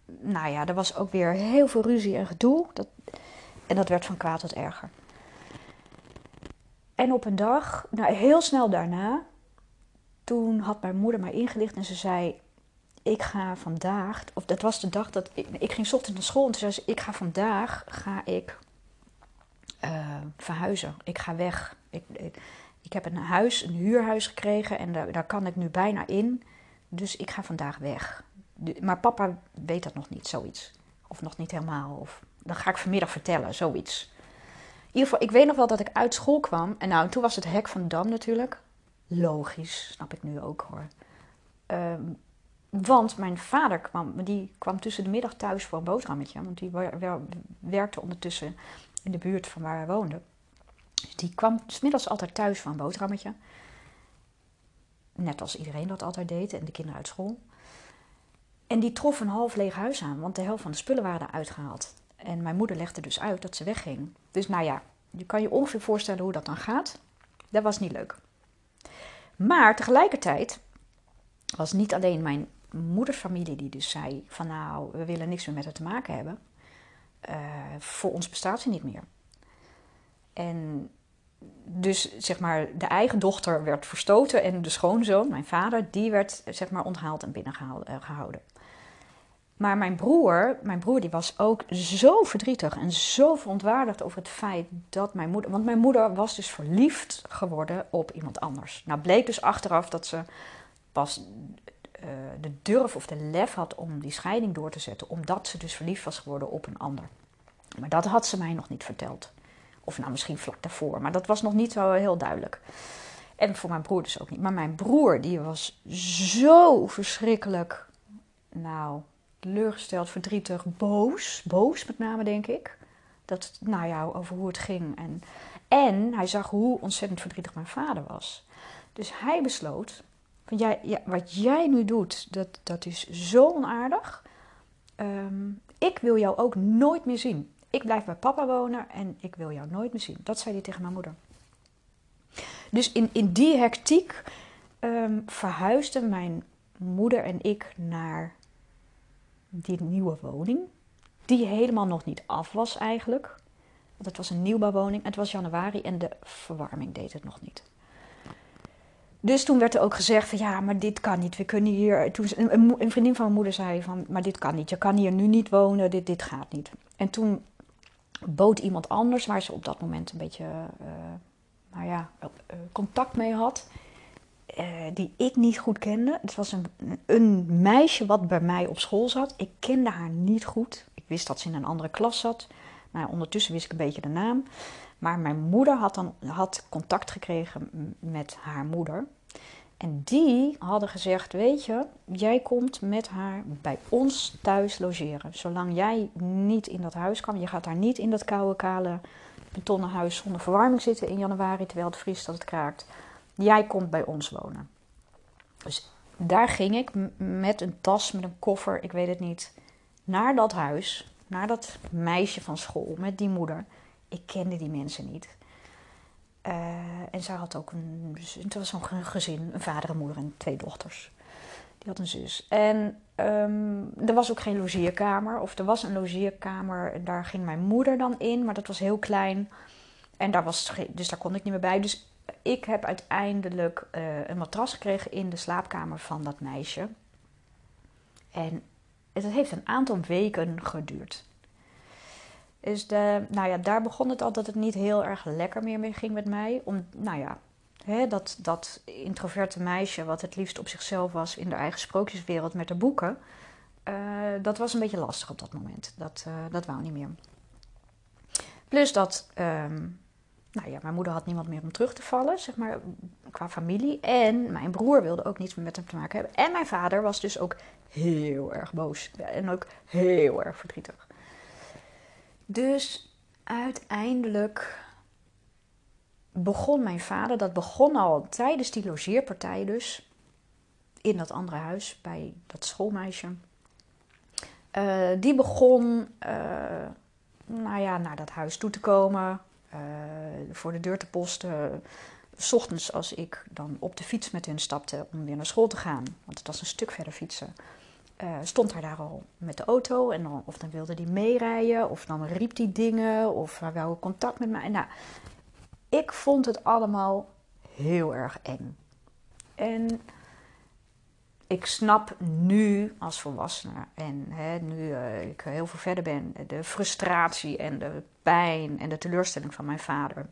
nou ja, er was ook weer heel veel ruzie en gedoe. Dat, en dat werd van kwaad tot erger. En op een dag, nou heel snel daarna, toen had mijn moeder mij ingelicht en ze zei: Ik ga vandaag, of dat was de dag dat ik, ik ging ochtends naar school en toen zei ze: Ik ga vandaag, ga ik uh, verhuizen. Ik ga weg. Ik, ik, heb een huis, een huurhuis gekregen en daar, daar, kan ik nu bijna in. Dus ik ga vandaag weg. maar papa weet dat nog niet, zoiets. Of nog niet helemaal. Of, dan ga ik vanmiddag vertellen, zoiets. In ieder geval, ik weet nog wel dat ik uit school kwam. En nou, toen was het hek van Dam natuurlijk. Logisch, snap ik nu ook hoor. Ehm, want mijn vader kwam, die kwam tussen de middag thuis voor een boterhammetje. Want die werkte ondertussen in de buurt van waar wij woonden. Dus die kwam smiddags altijd thuis van een boterhammetje. Net als iedereen dat altijd deed en de kinderen uit school. En die trof een half leeg huis aan, want de helft van de spullen waren eruit gehaald. En mijn moeder legde dus uit dat ze wegging. Dus nou ja, je kan je ongeveer voorstellen hoe dat dan gaat. Dat was niet leuk. Maar tegelijkertijd was niet alleen mijn moederfamilie die dus zei van nou, we willen niks meer met haar te maken hebben. Uh, voor ons bestaat ze niet meer. En dus zeg maar, de eigen dochter werd verstoten en de schoonzoon, mijn vader, die werd zeg maar onthaald en binnengehouden. Eh, maar mijn broer, mijn broer die was ook zo verdrietig en zo verontwaardigd over het feit dat mijn moeder... Want mijn moeder was dus verliefd geworden op iemand anders. Nou bleek dus achteraf dat ze pas uh, de durf of de lef had om die scheiding door te zetten, omdat ze dus verliefd was geworden op een ander. Maar dat had ze mij nog niet verteld. Of nou misschien vlak daarvoor, maar dat was nog niet zo heel duidelijk. En voor mijn broer dus ook niet. Maar mijn broer, die was zo verschrikkelijk, nou, teleurgesteld, verdrietig, boos. Boos met name, denk ik. Dat, nou ja, over hoe het ging. En, en hij zag hoe ontzettend verdrietig mijn vader was. Dus hij besloot, van wat jij nu doet, dat, dat is zo onaardig. Ehm, ik wil jou ook nooit meer zien. Ik blijf bij papa wonen en ik wil jou nooit meer zien. Dat zei hij tegen mijn moeder. Dus in, in die hectiek um, verhuisden mijn moeder en ik naar die nieuwe woning. Die helemaal nog niet af was eigenlijk. Want het was een nieuwbouwwoning. Het was januari en de verwarming deed het nog niet. Dus toen werd er ook gezegd van ja, maar dit kan niet. We kunnen hier. Toen een, vriendin van mijn moeder zei van, maar dit kan niet. Je kan hier nu niet wonen. Dit, dit gaat niet. En toen bood iemand anders, waar ze op dat moment een beetje uh, ja, uh, contact mee had, uh, die ik niet goed kende. Het was een, een meisje wat bij mij op school zat. Ik kende haar niet goed. Ik wist dat ze in een andere klas zat. Nou, ondertussen wist ik een beetje de naam. Maar mijn moeder had dan had contact gekregen met haar moeder. En die hadden gezegd: Weet je, jij komt met haar bij ons thuis logeren. Zolang jij niet in dat huis kan, je gaat daar niet in dat koude, kale betonnen huis zonder verwarming zitten in januari terwijl het vriest dat het kraakt. Jij komt bij ons wonen. Dus daar ging ik met een tas, met een koffer, ik weet het niet, naar dat huis, naar dat meisje van school, met die moeder. Ik kende die mensen niet. Uh, en zij had ook een, het was zo'n gezin, een vader, een moeder en twee dochters. Die had een zus. En um, er was ook geen logeerkamer. Of er was een logeerkamer en daar ging mijn moeder dan in, maar dat was heel klein. En daar was, dus daar kon ik niet meer bij. Dus ik heb uiteindelijk uh, een matras gekregen in de slaapkamer van dat meisje. En het heeft een aantal weken geduurd. Dus de, nou ja, daar begon het al dat het niet heel erg lekker meer mee ging met mij. Om, nou ja, hè, dat, dat introverte meisje, wat het liefst op zichzelf was in de eigen sprookjeswereld met de boeken. Uh, dat was een beetje lastig op dat moment. Dat, uh, dat wou niet meer. Plus dat, um, nou ja, mijn moeder had niemand meer om terug te vallen, zeg maar, qua familie. En mijn broer wilde ook niets meer met hem te maken hebben. En mijn vader was dus ook heel erg boos. En ook heel erg verdrietig. Dus uiteindelijk begon mijn vader, dat begon al tijdens die logeerpartij dus, in dat andere huis bij dat schoolmeisje. Uh, die begon, uh, nou ja, naar dat huis toe te komen, uh, voor de deur te posten. S ochtends als ik dan op de fiets met hun stapte om weer naar school te gaan, want het was een stuk verder fietsen uh, stond hij daar al met de auto. En dan, of dan wilde hij meerijden, of dan riep hij dingen, of hij wou contact met mij. Nou, ik vond het allemaal heel erg eng. En ik snap nu als volwassene en hè, nu uh, ik heel veel verder ben, de frustratie en de pijn en de teleurstelling van mijn vader.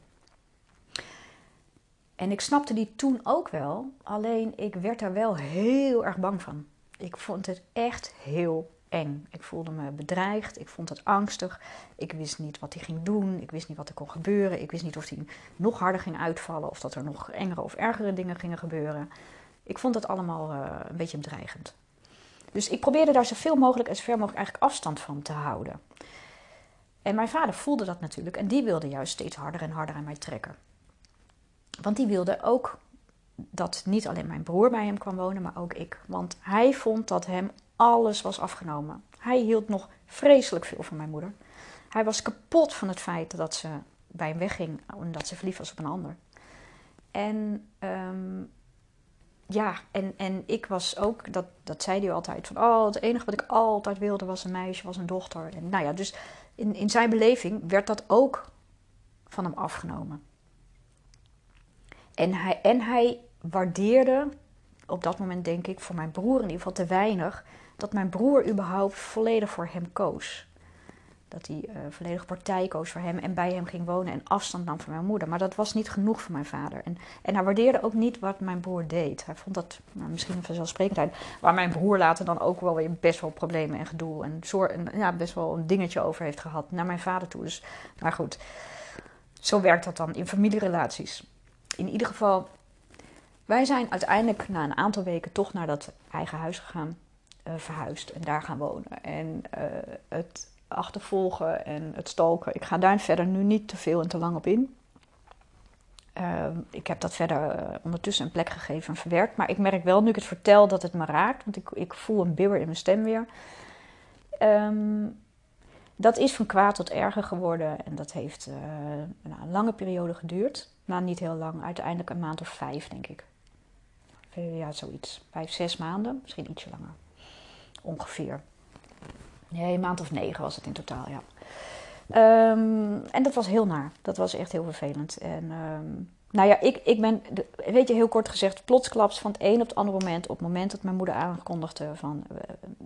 En ik snapte die toen ook wel, alleen ik werd daar wel heel erg bang van. Ik vond het echt heel eng. Ik voelde me bedreigd, ik vond het angstig. Ik wist niet wat hij ging doen, ik wist niet wat er kon gebeuren. Ik wist niet of hij nog harder ging uitvallen of dat er nog engere of ergere dingen gingen gebeuren. Ik vond het allemaal uh, een beetje bedreigend. Dus ik probeerde daar zoveel mogelijk en zover mogelijk eigenlijk afstand van te houden. En mijn vader voelde dat natuurlijk en die wilde juist steeds harder en harder aan mij trekken. Want die wilde ook dat niet alleen mijn broer bij hem kwam wonen, maar ook ik. Want hij vond dat hem alles was afgenomen. Hij hield nog vreselijk veel van mijn moeder. Hij was kapot van het feit dat ze bij hem wegging omdat ze verliefd was op een ander. En um, ja, en, en ik was ook, dat, dat zei hij altijd, van oh, het enige wat ik altijd wilde was een meisje, was een dochter. En nou ja, dus in, in zijn beleving werd dat ook van hem afgenomen. En hij, en hij waardeerde op dat moment, denk ik, voor mijn broer in ieder geval te weinig. Dat mijn broer überhaupt volledig voor hem koos. Dat hij uh, volledig partij koos voor hem en bij hem ging wonen en afstand nam van mijn moeder. Maar dat was niet genoeg voor mijn vader. En, en hij waardeerde ook niet wat mijn broer deed. Hij vond dat nou, misschien een vanzelfsprekendheid. Waar mijn broer later dan ook wel weer best wel problemen en gedoe en, en ja, best wel een dingetje over heeft gehad naar mijn vader toe. Dus, maar goed, zo werkt dat dan in familierelaties. In ieder geval, wij zijn uiteindelijk na een aantal weken toch naar dat eigen huis gegaan, uh, verhuisd en daar gaan wonen. En uh, het achtervolgen en het stalken, ik ga daar verder nu niet te veel en te lang op in. Uh, ik heb dat verder eh, ondertussen een plek gegeven en verwerkt. Maar ik merk wel nu ik het vertel dat het me raakt, want ik, ik voel een bibber in mijn stem weer. Um, dat is van kwaad tot erger geworden en dat heeft een lange periode geduurd. Nou, niet heel lang, uiteindelijk een maand of vijf, denk ik. Ja, zoiets. Vijf, zes maanden, misschien ietsje langer. Ongeveer. Nee, een maand of negen was het in totaal, ja. Um, en dat was heel naar. Dat was echt heel vervelend. En um, nou ja, ik, ik ben, weet je, heel kort gezegd, plotsklaps van het een op het andere moment. Op het moment dat mijn moeder aankondigde van uh,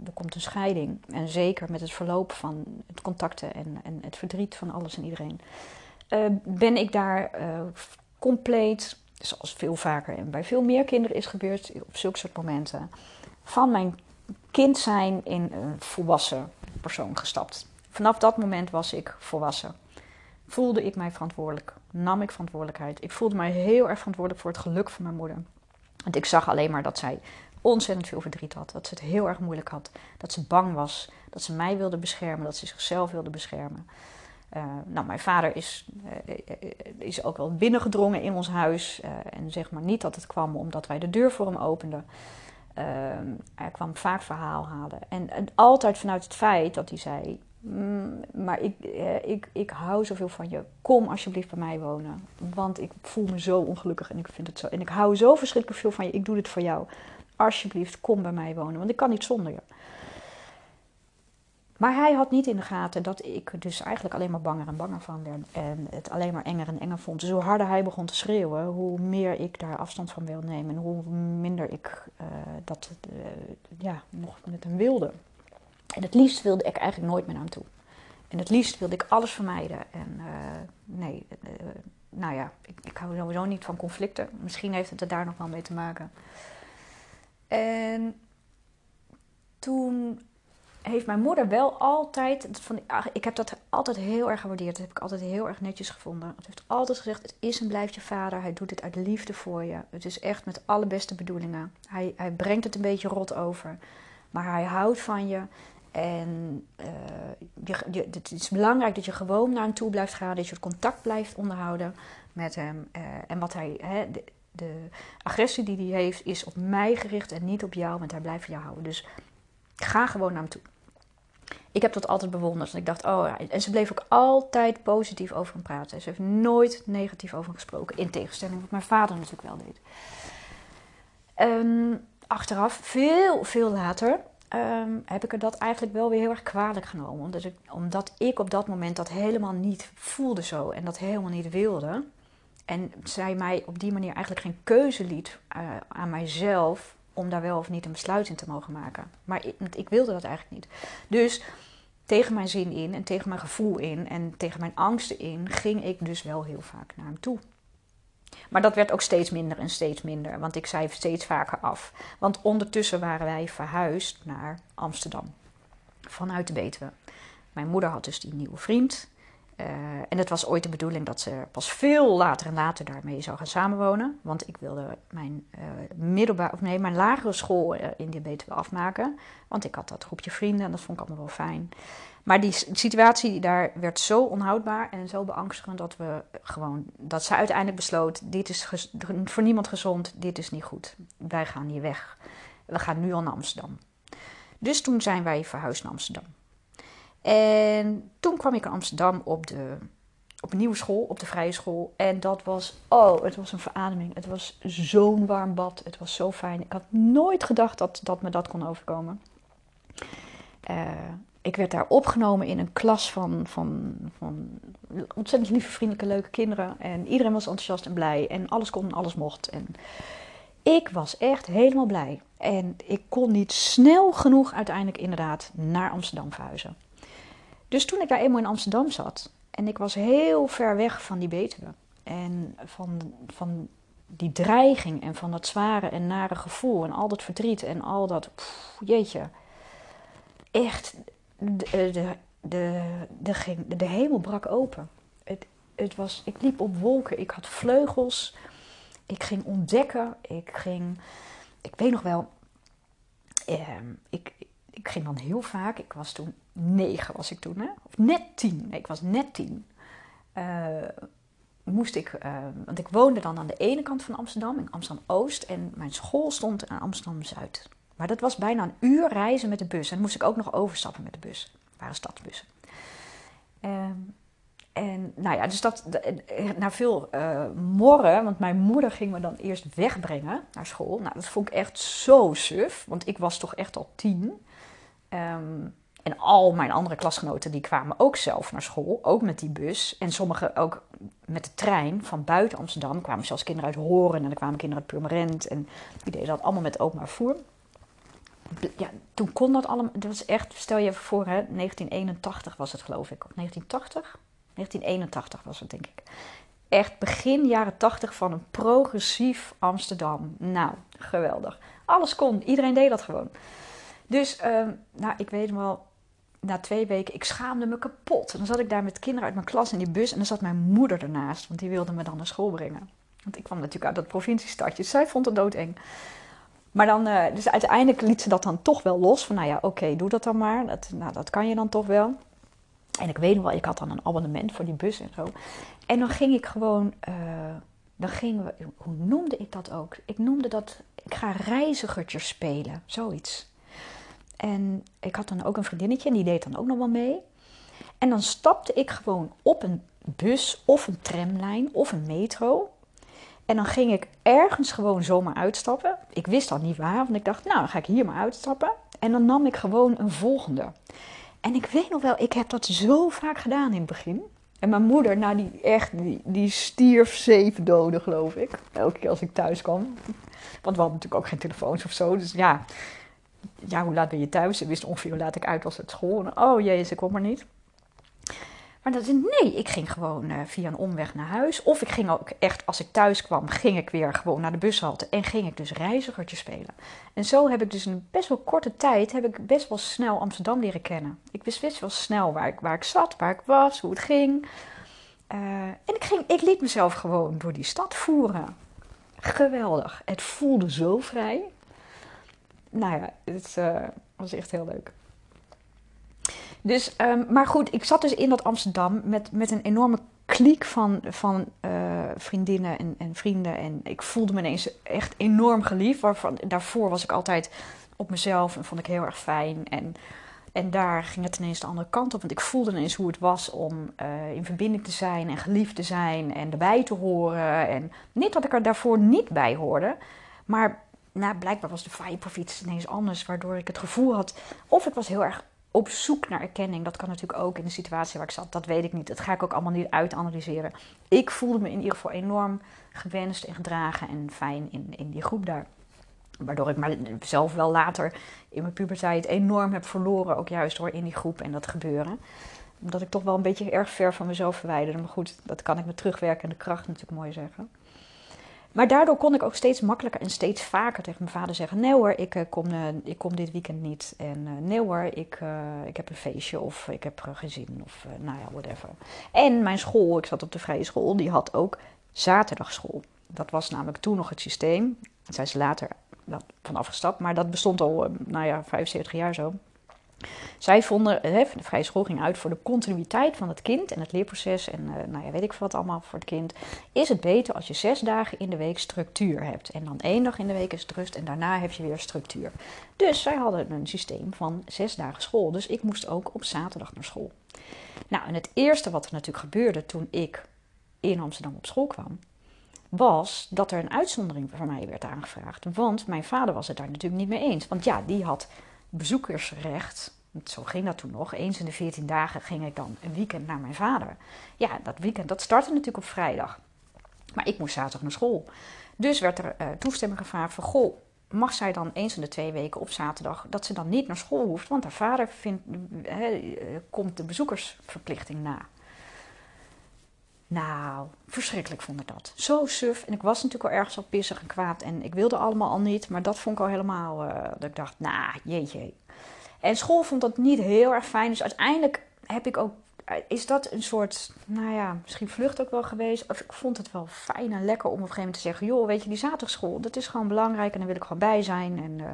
er komt een scheiding. En zeker met het verloop van het contacten en, en het verdriet van alles en iedereen. Uh, ben ik daar uh, compleet zoals veel vaker en bij veel meer kinderen is gebeurd op zulke soort momenten, van mijn kind zijn in een volwassen persoon gestapt. Vanaf dat moment was ik volwassen. Voelde ik mij verantwoordelijk, nam ik verantwoordelijkheid. Ik voelde mij heel erg verantwoordelijk voor het geluk van mijn moeder. Want ik zag alleen maar dat zij ontzettend veel verdriet had. Dat ze het heel erg moeilijk had. Dat ze bang was. Dat ze mij wilde beschermen. Dat ze zichzelf wilde beschermen. Uh, nou, mijn vader is, uh, is ook wel binnengedrongen in ons huis. Uh, en zeg maar niet dat het kwam omdat wij de deur voor hem openden. hij kwam vaak verhaal halen. En, en, altijd vanuit het feit dat hij zei: mm, Maar ik, ik, ik hou zoveel van je. Kom alsjeblieft bij mij wonen. Want ik voel me zo ongelukkig en ik vind het zo. En ik hou zo verschrikkelijk veel van je. Ik doe dit voor jou. Alsjeblieft, kom bij mij wonen. Want ik kan niet zonder je. Maar hij had niet in de gaten dat ik dus eigenlijk alleen maar banger en banger van werd. En het alleen maar enger en enger vond. Dus hoe harder hij begon te schreeuwen, hoe meer ik daar afstand van wilde nemen. En hoe minder ik uh, dat uh, ja, nog met hem wilde. En het liefst wilde ik eigenlijk nooit meer naar hem toe. En het liefst wilde ik alles vermijden. En uh, nee, nou ja, ik, ik hou sowieso niet van conflicten. Misschien heeft het er daar nog wel mee te maken. En toen heeft mijn moeder wel altijd. Van, ik heb dat altijd heel erg gewaardeerd. Dat heb ik altijd heel erg netjes gevonden. Ze heeft altijd gezegd: Het is en blijft je vader. Hij doet dit uit liefde voor je. Het is echt met alle beste bedoelingen. Hij, hij brengt het een beetje rot over. Maar hij houdt van je. En uh, je, het is belangrijk dat je gewoon naar hem toe blijft gaan. Dat je het contact blijft onderhouden met hem. Uh, en wat hij. Hè, de, de, agressie die hij heeft is op mij gericht en niet op jou. Want hij blijft van jou houden. Dus ga gewoon naar hem toe ik heb dat altijd bewonderd. En ik dacht, oh ja. En ze bleef ook altijd positief over hem praten. Ze heeft nooit negatief over hem gesproken. In tegenstelling wat mijn vader natuurlijk wel deed. Um, achteraf, veel, veel later, um, heb ik er dat eigenlijk wel weer heel erg kwalijk genomen. Omdat ik, omdat ik op dat moment dat helemaal niet voelde zo. En dat helemaal niet wilde. En zij mij op die manier eigenlijk geen keuze liet uh, aan mijzelf om daar wel of niet een besluit in te mogen maken. Maar ik, ik wilde dat eigenlijk niet. Dus tegen mijn zin in en tegen mijn gevoel in en tegen mijn angsten in, ging ik dus wel heel vaak naar hem toe. Maar dat werd ook steeds minder en steeds minder, want ik zei steeds vaker af. Want ondertussen waren wij verhuisd naar Amsterdam, vanuit de Betuwe. Mijn moeder had dus die nieuwe vriend. Uh, en het was ooit de bedoeling dat ze pas veel later en later daarmee zou gaan samenwonen. Want ik wilde mijn, uh, middelbaar, of nee, mijn lagere school uh, in die Betuwe afmaken. Want ik had dat groepje vrienden en dat vond ik allemaal wel fijn. Maar die situatie daar werd zo onhoudbaar en zo beangstigend dat we gewoon, dat ze uiteindelijk besloot: dit is voor niemand gezond, dit is niet goed. Wij gaan hier weg. We gaan nu al naar Amsterdam. Dus toen zijn wij verhuisd naar Amsterdam. En toen kwam ik in Amsterdam op, de, op een nieuwe school, op de vrije school. En dat was, oh, het was een verademing. Het was zo'n warm bad. Het was zo fijn. Ik had nooit gedacht dat, dat me dat kon overkomen. Uh, ik werd daar opgenomen in een klas van, van, van ontzettend lieve, vriendelijke, leuke kinderen. En iedereen was enthousiast en blij. En alles kon en alles mocht. En ik was echt helemaal blij. En ik kon niet snel genoeg uiteindelijk inderdaad naar Amsterdam verhuizen. Dus toen ik daar eenmaal in Amsterdam zat en ik was heel ver weg van die Betuwe en van, van die dreiging en van dat zware en nare gevoel en al dat verdriet en al dat, jeetje, echt, de, de, de, de, de hemel brak open. Het, het was, ik liep op wolken, ik had vleugels, ik ging ontdekken, ik ging, ik weet nog wel, eh, ik, ik ging dan heel vaak, ik was toen negen was ik toen, hè? of net tien, nee, ik was net tien. Uh, moest ik, uh, want ik woonde dan aan de ene kant van Amsterdam, in Amsterdam-Oost, en mijn school stond aan Amsterdam-Zuid. Maar dat was bijna een uur reizen met de bus. En dan moest ik ook nog overstappen met de bus. Waren stadsbussen. Uh, en nou ja, dus dat, na veel uh, morren, want mijn moeder ging me dan eerst wegbrengen naar school. Nou, dat vond ik echt zo suf, want ik was toch echt al tien. Um, en al mijn andere klasgenoten die kwamen ook zelf naar school, ook met die bus. En sommigen ook met de trein van buiten Amsterdam. Er kwamen zelfs kinderen uit Horen en er kwamen kinderen uit Purmerend. En die deden dat allemaal met openbaar voer. Ja, toen kon dat allemaal. Dat was echt, stel je even voor, hè, 1981 was het geloof ik. Of 1980? 1981 was het denk ik. Echt begin jaren 80 van een progressief Amsterdam. Nou, geweldig. Alles kon, iedereen deed dat gewoon. Dus, uh, nou, ik weet wel, na twee weken, ik schaamde me kapot. En dan zat ik daar met kinderen uit mijn klas in die bus en dan zat mijn moeder ernaast, want die wilde me dan naar school brengen. Want ik kwam natuurlijk uit dat provinciestadje. Dus zij vond het doodeng. Maar dan, uh, dus uiteindelijk liet ze dat dan toch wel los. Van nou ja, oké, doe dat dan maar. Dat, nou, dat kan je dan toch wel. En ik weet nog wel, ik had dan een abonnement voor die bus en zo. En dan ging ik gewoon, uh, dan gingen we, hoe noemde ik dat ook? Ik noemde dat, ik ga reizigertjes spelen, zoiets. En ik had dan ook een vriendinnetje en die deed dan ook nog wel mee. En dan stapte ik gewoon op een bus of een tramlijn of een metro. En dan ging ik ergens gewoon zomaar uitstappen. Ik wist al niet waar, want ik dacht, nou, dan ga ik hier maar uitstappen. En dan nam ik gewoon een volgende. En ik weet nog wel, ik heb dat zo vaak gedaan in het begin. En mijn moeder, nou, die echt, die, die stierf zeven doden, geloof ik. Elke keer als ik thuis kwam. Want we hadden natuurlijk ook geen telefoons of zo. Dus ja, ja hoe laat ben je thuis? Ze wist ongeveer hoe laat ik uit was uit school. Oh jee, ze komt maar niet. Maar dat is nee, ik ging gewoon uh, via een omweg naar huis. Of ik ging ook echt, als ik thuis kwam, ging ik weer gewoon naar de bushalte. En ging ik dus reizigertje spelen. En zo heb ik dus in best wel korte tijd, heb ik best wel snel Amsterdam leren kennen. Ik wist best wel snel waar ik, waar ik zat, waar ik was, hoe het ging. Uh, en ik, ging, ik liet mezelf gewoon door die stad voeren. Geweldig. Het voelde zo vrij. Nou ja, het uh, was echt heel leuk. Dus, um, maar goed, ik zat dus in dat Amsterdam met, met een enorme kliek van, van uh, vriendinnen en, en, vrienden. En ik voelde me ineens echt enorm geliefd. Waarvan, daarvoor was ik altijd op mezelf en vond ik heel erg fijn. En, en daar ging het ineens de andere kant op. Want ik voelde ineens hoe het was om uh, in verbinding te zijn en geliefd te zijn en erbij te horen. En niet dat ik er daarvoor niet bij hoorde. Maar nou, blijkbaar was de vibe of iets ineens anders. Waardoor ik het gevoel had. Of ik was heel erg op zoek naar erkenning. Dat kan natuurlijk ook in de situatie waar ik zat. Dat weet ik niet. Dat ga ik ook allemaal niet uitanalyseren. Ik voelde me in ieder geval enorm gewenst en gedragen en fijn in, in die groep daar. Waardoor ik mezelf wel later in mijn puberteit enorm heb verloren. Ook juist door in die groep en dat gebeuren. Omdat ik toch wel een beetje erg ver van mezelf verwijderde. Maar goed, dat kan ik met terugwerkende kracht natuurlijk mooi zeggen. Maar daardoor kon ik ook steeds makkelijker en steeds vaker tegen mijn vader zeggen: Nee hoor, ik, uh, kom, uh, ik kom dit weekend niet. En uh, nee hoor, ik, ik heb een feestje of ik heb gezin of nou ja, whatever. En mijn school, ik zat op de vrije school, die had ook zaterdagschool. Dat was namelijk toen nog het systeem. Daar zijn ze later van afgestapt, maar dat bestond al, nou ja, 75 jaar zo. Zij vonden, de vrije school ging uit voor de continuïteit van het kind en het leerproces en uh, nou ja, weet ik wat allemaal voor het kind. Is het beter als je zes dagen in de week structuur hebt en dan één dag in de week is het rust en daarna heb je weer structuur. Dus zij hadden een systeem van zes dagen school, dus ik moest ook op zaterdag naar school. Nou, en het eerste wat er natuurlijk gebeurde toen ik in Amsterdam op school kwam, was dat er een uitzondering voor mij werd aangevraagd. Want mijn vader was het daar natuurlijk niet mee eens. Want ja, die had bezoekersrecht. Zo ging dat toen nog. Eens in de 14 dagen ging ik dan een weekend naar mijn vader. Ja, dat weekend dat startte natuurlijk op vrijdag. Maar ik moest zaterdag naar school. Dus werd er uh, toestemming gevraagd van... Goh, mag zij dan eens in de twee weken op zaterdag... dat ze dan niet naar school hoeft... want haar vader vindt, uh, komt de bezoekersverplichting na. Nou, verschrikkelijk vond ik dat. Zo suf. En ik was natuurlijk al ergens al pissig en kwaad. En ik wilde allemaal al niet. Maar dat vond ik al helemaal... Uh, dat ik dacht, nou, jeetje. En school vond dat niet heel erg fijn. Dus uiteindelijk heb ik ook... Is dat een soort, nou ja, misschien vlucht ook wel geweest. Of ik vond het wel fijn en lekker om op een gegeven moment te zeggen... joh, weet je, die zaterdagschool, dat is gewoon belangrijk. En daar wil ik gewoon bij zijn. En... Uh,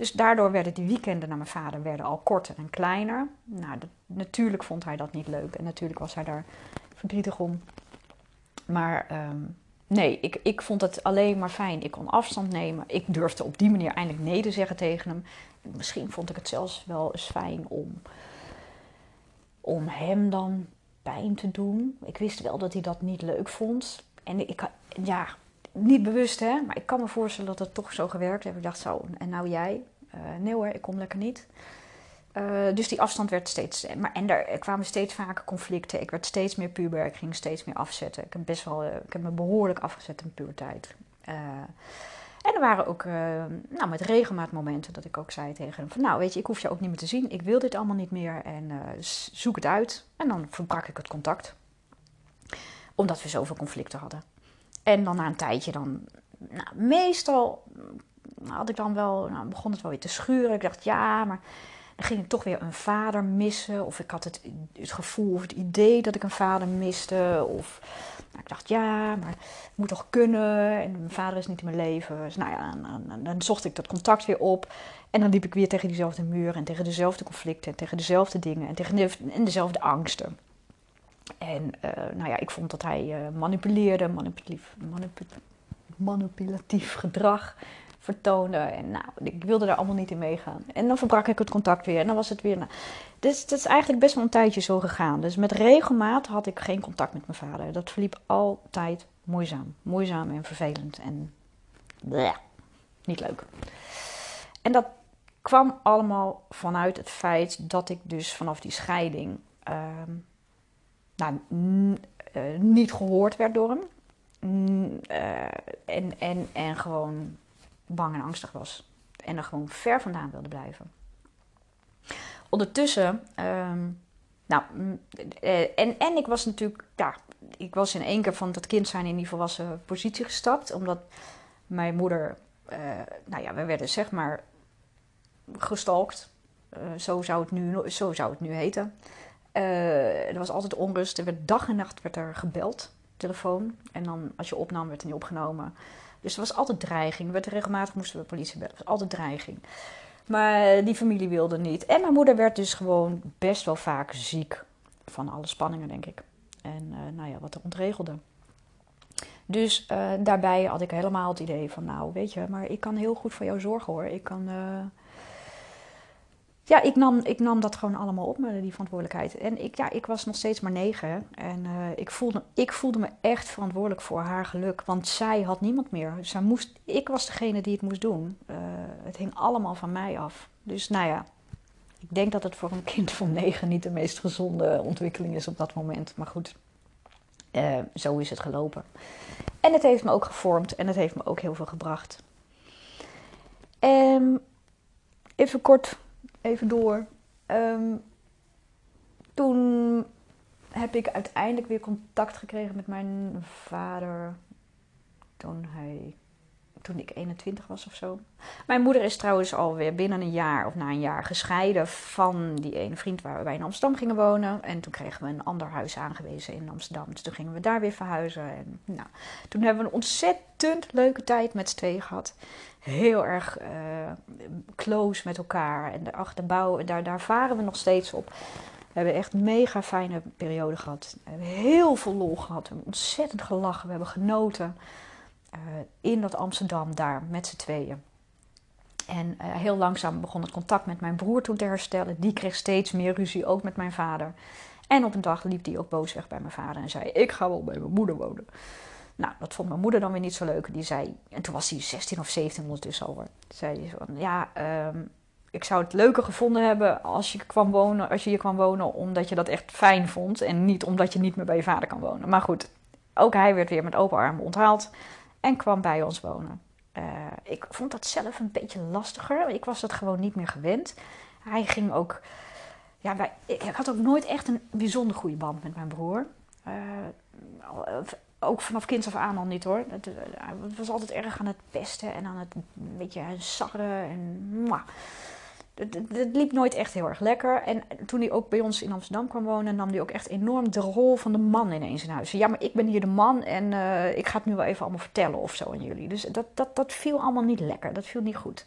dus daardoor werden die weekenden naar mijn vader werden al korter en kleiner. Nou, dat, natuurlijk vond hij dat niet leuk. En natuurlijk was hij daar verdrietig om. Maar um, nee, ik, ik vond het alleen maar fijn. Ik kon afstand nemen. Ik durfde op die manier eindelijk nee te zeggen tegen hem. Misschien vond ik het zelfs wel eens fijn om, om hem dan pijn te doen. Ik wist wel dat hij dat niet leuk vond. En ik, ja, niet bewust hè, maar ik kan me voorstellen dat het toch zo gewerkt heeft. Ik dacht zo, en nou jij? Uh, nee hoor, ik kom lekker niet. Uh, dus die afstand werd steeds. Maar, en er kwamen steeds vaker conflicten. Ik werd steeds meer puber. Ik ging steeds meer afzetten. Ik heb, best wel, uh, ik heb me behoorlijk afgezet in puberteit. Uh, en er waren ook nou, met regelmaat momenten dat ik ook zei tegen hem: van, Nou, weet je, ik hoef je ook niet meer te zien. Ik wil dit allemaal niet meer. En zoek het uit. En dan verbrak ik het contact. Omdat we zoveel conflicten hadden. En dan na een tijdje, dan. Nou, meestal had ik dan wel. Nou, begon het wel weer te schuren. Ik dacht: Ja, maar ging ik toch weer een vader missen. Of ik had het, het gevoel of het idee dat ik een vader miste. Of nou, ik dacht, ja, maar het moet toch kunnen. En mijn vader is niet in mijn leven. Dus nou ja, dan, dan, zocht ik dat contact weer op. En dan liep ik weer tegen diezelfde muur en tegen dezelfde conflicten en tegen dezelfde dingen en tegen de, en dezelfde angsten. En uh, nou ja, ik vond dat hij uh, manipuleerde, manipulatief, manipulatief gedrag vertoonde. En nou, ik wilde daar allemaal niet in meegaan. En dan verbrak ik het contact weer en dan was het weer... Nou, dus het is eigenlijk best wel een tijdje zo gegaan. Dus met regelmaat had ik geen contact met mijn vader. Dat verliep altijd moeizaam. Moeizaam en vervelend en... Niet leuk. En dat kwam allemaal vanuit het feit dat ik dus vanaf die scheiding... Uh, nou, uh, niet gehoord werd door hem. Uh, en, en, en gewoon bang en angstig was. En er gewoon ver vandaan wilde blijven. Ondertussen, um, nou, en, en ik was natuurlijk, ja, ik was in één keer van dat kind zijn in die volwassen positie gestapt. Omdat mijn moeder, uh, nou ja, we werden zeg maar gestalkt. Uh, zo, zou het nu, zo zou het nu heten. Er was altijd onrust. Er werd dag en nacht werd er gebeld, telefoon. En dan als je opnam, werd er niet opgenomen. Dus er was altijd dreiging. Er werd regelmatig moesten we politie bellen. Was altijd dreiging. Maar die familie wilde niet. En mijn moeder werd dus gewoon best wel vaak ziek. Van alle spanningen, denk ik. En uh, nou ja, wat er ontregelde. Dus uh, daarbij had ik helemaal het idee van, nou weet je, maar ik kan heel goed voor jou zorgen hoor. Ik kan, ja, ik nam, ik nam dat gewoon allemaal op me, die verantwoordelijkheid. En ik, ja, ik was nog steeds maar negen. En uh, ik, voelde, ik voelde me echt verantwoordelijk voor haar geluk. Want zij had niemand meer. Zij moest, ik was degene die het moest doen. Uh, het hing allemaal van mij af. Dus nou ja, ik denk dat het voor een kind van negen niet de meest gezonde ontwikkeling is op dat moment. Maar goed, uh, zo is het gelopen. En het heeft me ook gevormd en het heeft me ook heel veel gebracht. Um, even kort even door. Um, toen heb ik uiteindelijk weer contact gekregen met mijn vader. Toen, hij, toen ik 21 was of zo. Mijn moeder is trouwens alweer binnen een jaar of na een jaar gescheiden van die ene vriend waar we in Amsterdam gingen wonen. En toen kregen we een ander huis aangewezen in Amsterdam. Dus toen gingen we daar weer verhuizen. En, nou, toen hebben we een ontzettend leuke tijd met z'n tweeën gehad heel erg uh, close met elkaar. En de achterbouw, daar, daar varen we nog steeds op. We hebben echt mega fijne periode gehad. We hebben heel veel lol gehad. We hebben ontzettend gelachen. We hebben genoten uh, in dat Amsterdam daar met z'n tweeën. En uh, heel langzaam begon het contact met mijn broer toen te herstellen. Die kreeg steeds meer ruzie, ook met mijn vader. En op een dag liep hij ook boos weg bij mijn vader en zei: Ik ga wel bij mijn moeder wonen. Nou, dat vond mijn moeder dan weer niet zo leuk. Die zei, en toen was hij 16 of 17 ondertussen al. Zei hij van, ja, um, ik zou het leuker gevonden hebben als je, kwam wonen, als je hier kwam wonen omdat je dat echt fijn vond. En niet omdat je niet meer bij je vader kan wonen. Maar goed, ook hij werd weer met open armen onthaald en kwam bij ons wonen. Uh, ik vond dat zelf een beetje lastiger. Ik was dat gewoon niet meer gewend. Hij ging ook. Ja, ik had ook nooit echt een bijzonder goede band met mijn broer. Uh, ook vanaf kinds af aan al niet hoor. Het, eh, was altijd erg aan het pesten en aan het een beetje sarren. En, het, het, liep nooit echt heel erg lekker. En toen hij ook bij ons in Amsterdam kwam wonen, nam hij ook echt enorm de rol van de man ineens in huis. Ja, maar ik ben hier de man en uh, ik ga het nu wel even allemaal vertellen of zo aan jullie. Dus dat, dat, dat viel allemaal niet lekker. Dat viel niet goed.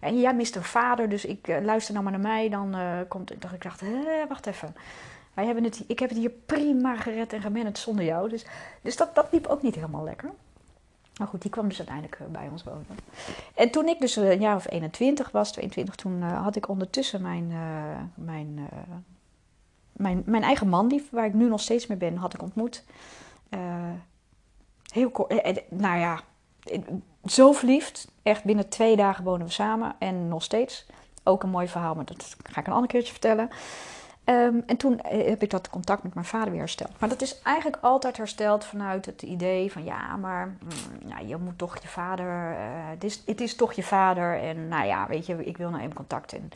En jij mist een vader, dus ik luister nou maar naar mij. Dan uh, komt, dacht ik, dacht, wacht even. Wij hebben het, ik heb het hier prima gered en gemanaged zonder jou. Dus, dus dat, dat liep ook niet helemaal lekker. Maar goed, die kwam dus uiteindelijk eh, bij ons wonen. En toen ik dus eh, een jaar of 21 was, 22, toen uh, had ik ondertussen mijn, mijn, mijn, mijn eigen man, die, waar ik nu nog steeds mee ben, had ik ontmoet. heel kort, nou ja, zo verliefd. Echt binnen twee dagen wonen we samen en nog steeds. Ook een mooi verhaal, maar dat ga ik een ander keertje vertellen. Um, en toen eh, heb ik dat contact met mijn vader weer hersteld. Maar dat is eigenlijk altijd hersteld vanuit het idee van ja, maar mm, je moet toch je vader, uh, het, is, is toch je vader. En nou ja, weet je, ik wil nou even contact. En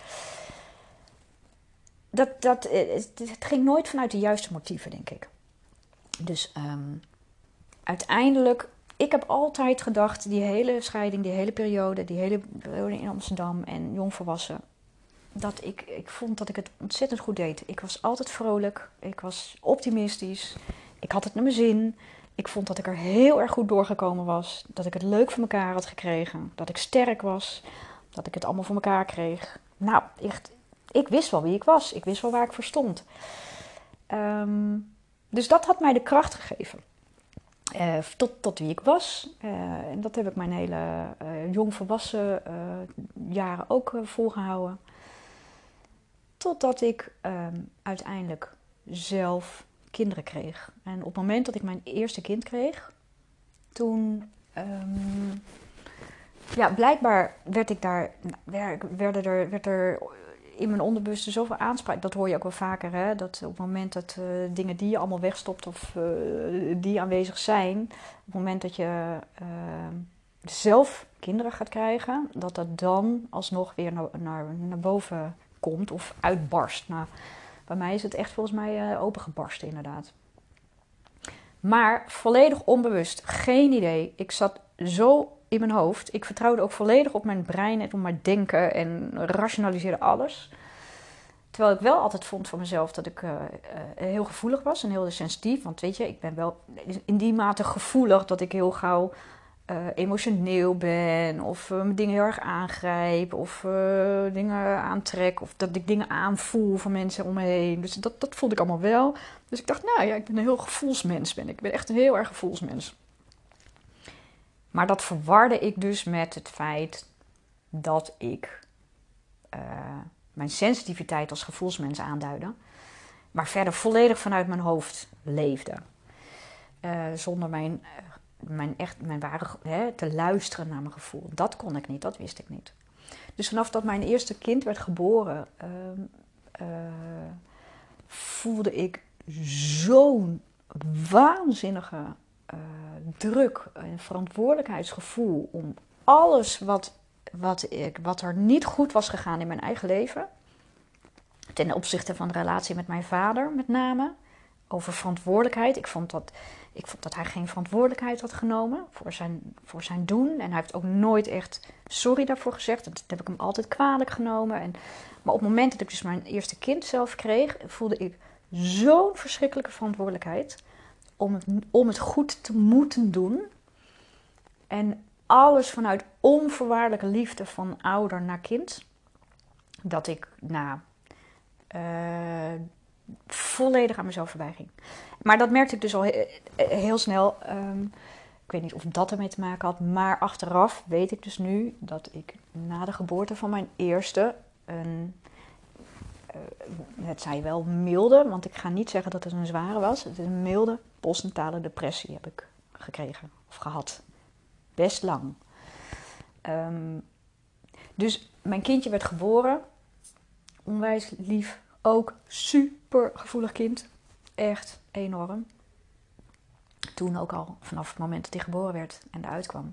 dat, dat, eh, het, ging nooit vanuit de juiste motieven, denk ik. Dus um, uiteindelijk, ik heb altijd gedacht, die hele scheiding, die hele periode, die hele periode in Amsterdam en jongvolwassen, dat ik, ik vond dat ik het ontzettend goed deed. Ik was altijd vrolijk, ik was optimistisch, ik had het naar mijn zin. Ik vond dat ik er heel erg goed doorgekomen was. Dat ik het leuk voor elkaar had gekregen. Dat ik sterk was. Dat ik het allemaal voor elkaar kreeg. Nou, echt, ik wist wel wie ik was. Ik wist wel waar ik voor stond. Ehm, dus dat had mij de kracht gegeven. Uh, tot, tot wie ik was. Uh, en dat heb ik mijn hele uh, jong volwassen jaren ook volgehouden. Totdat ik um, uiteindelijk zelf kinderen kreeg. En op het moment dat ik mijn eerste kind kreeg, toen. Um, ja, blijkbaar werd ik daar. Werden er, werd er in mijn onderbewuste zoveel aanspraak. Dat hoor je ook wel vaker, hè? Dat op het moment dat uh, dingen die je allemaal wegstopt of uh, die aanwezig zijn, op het moment dat je uh, zelf kinderen gaat krijgen, dat dat dan alsnog weer naar, naar, naar boven komt of uitbarst. Nou, bij mij is het echt volgens mij opengebarsten, inderdaad. Maar volledig onbewust, geen idee. Ik zat zo in mijn hoofd. Ik vertrouwde ook volledig op mijn brein en op mijn denken en rationaliseerde alles. Terwijl ik wel altijd vond van mezelf dat ik uh, uh, heel gevoelig was en heel sensitief. Want weet je, ik ben wel in die mate gevoelig dat ik heel gauw uh, emotioneel ben. Of me dingen heel erg aangrijp. Of dingen aantrek. Of dat ik dingen aanvoel van mensen om me heen. Dus dat, dat vond ik allemaal wel. Dus ik dacht, nou ja, ik ben een heel gevoelsmens. Ben ik. ik ben echt een heel erg gevoelsmens. Maar dat verwarde ik dus met het feit dat ik mijn sensitiviteit als gevoelsmens aanduidde, maar verder volledig vanuit mijn hoofd leefde. Zonder mijn, mijn, echt, mijn ware, hè, te luisteren naar mijn gevoel. Dat kon ik niet, dat wist ik niet. Dus vanaf dat mijn eerste kind werd geboren, ehm, voelde ik zo'n waanzinnige uh, druk en verantwoordelijkheidsgevoel om alles wat, wat, ik, wat er niet goed was gegaan in mijn eigen leven. Ten opzichte van de relatie met mijn vader, met name. Over verantwoordelijkheid. Ik vond dat, ik vond dat hij geen verantwoordelijkheid had genomen voor zijn, voor zijn doen. En hij heeft ook nooit echt sorry daarvoor gezegd. Dat heb ik hem altijd kwalijk genomen. En, maar op het moment dat ik dus mijn eerste kind zelf kreeg, voelde ik zo'n verschrikkelijke verantwoordelijkheid om het, om het goed te moeten doen. En alles vanuit onvoorwaardelijke liefde van ouder naar kind. Dat ik nou, uh, volledig aan mezelf voorbij ging. Maar dat merkte ik dus al heel, snel. Um, ik weet niet of dat ermee te maken had. Maar achteraf weet ik dus nu dat ik na de geboorte van mijn eerste een uh, het zij wel milde, want ik ga niet zeggen dat het een zware was. Het is een milde postnatale depressie heb ik gekregen of gehad. Best lang. Um, dus mijn kindje werd geboren. Onwijs lief. Ook super gevoelig kind. Echt enorm. Toen ook al vanaf het moment dat hij geboren werd en eruit kwam.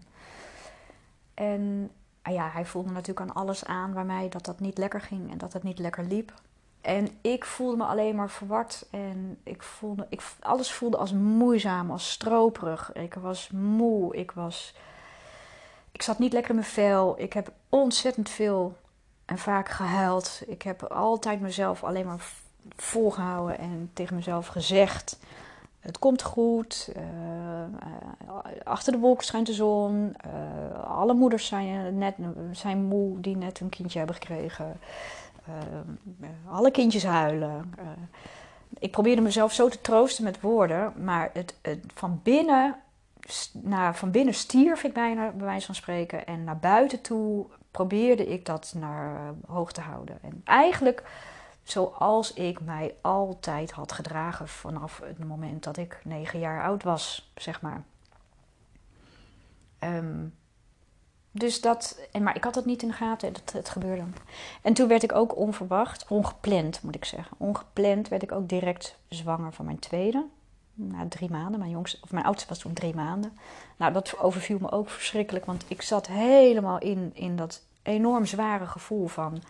En ah ja, hij voelde natuurlijk aan alles aan bij mij dat dat niet lekker ging en dat het niet lekker liep. En ik voelde me alleen maar verward. En ik voelde, ik, alles voelde als moeizaam, als stroperig. Ik was moe. Ik was. Ik zat niet lekker in mijn vel. Ik heb ontzettend veel en vaak gehuild. Ik heb altijd mezelf alleen maar volgehouden en tegen mezelf gezegd: Het komt goed. Uh, achter de wolken schijnt de zon. Uh, alle moeders zijn, net, zijn moe die net een kindje hebben gekregen. Alle kindjes huilen. Ik probeerde mezelf zo te troosten met woorden, maar het, het, van, binnen, naar, van binnen stierf ik bijna, bij wijze van spreken. En naar buiten toe probeerde ik dat naar uh, hoog te houden. En eigenlijk zoals ik mij altijd had gedragen vanaf het moment dat ik negen jaar oud was, zeg maar. Um, dus dat, maar ik had het niet in de gaten, dat het gebeurde. En toen werd ik ook onverwacht, ongepland moet ik zeggen. Ongepland werd ik ook direct zwanger van mijn tweede. Na drie maanden, mijn jongste, of mijn oudste was toen drie maanden. Nou, dat overviel me ook verschrikkelijk, want ik zat helemaal in, in dat enorm zware gevoel van...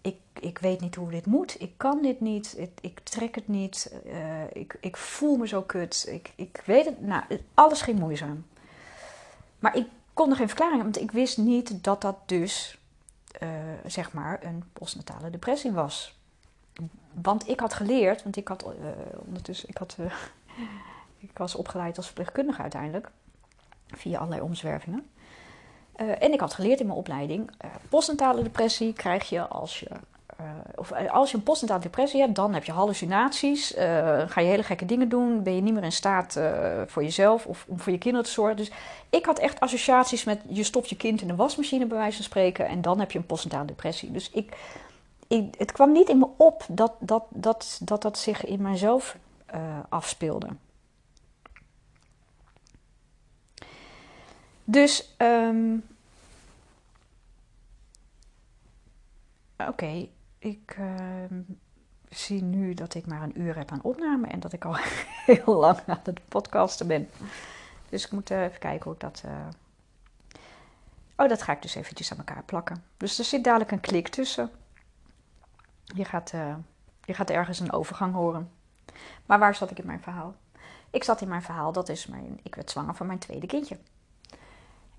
Ik, ik weet niet hoe dit moet, ik kan dit niet, ik, ik trek het niet, uh, ik, ik voel me zo kut, ik, ik weet het... Nou, alles ging moeizaam. Maar ik kon er geen verklaring want ik wist niet dat dat dus uh, zeg maar een postnatale depressie was. Want ik had geleerd, want ik had uh, ondertussen, ik, had, uh, *laughs* ik was opgeleid als verpleegkundige uiteindelijk, via allerlei omzwervingen. en ik had geleerd in mijn opleiding, postnatale depressie krijg je als je of als je een postnatale depressie hebt, dan heb je hallucinaties. Ga je hele gekke dingen doen. Ben je niet meer in staat voor jezelf of om voor je kinderen te zorgen. Dus ik had echt associaties met je stopt je kind in de wasmachine, bij wijze van spreken. En dan heb je een postnatale depressie. Dus ik, ik, het kwam niet in me op dat dat, dat, dat, dat zich in mijzelf afspeelde. Dus. Um, Oké, ik uh, zie nu dat ik maar een uur heb aan opname en dat ik al *laughs* heel lang aan het podcasten ben. Dus ik moet uh, even kijken hoe ik dat. Uh... Oh, dat ga ik dus eventjes aan elkaar plakken. Dus er zit dadelijk een klik tussen. Je gaat, uh, je gaat ergens een overgang horen. Maar waar zat ik in mijn verhaal? Ik zat in mijn verhaal, dat is mijn. Ik werd zwanger van mijn tweede kindje.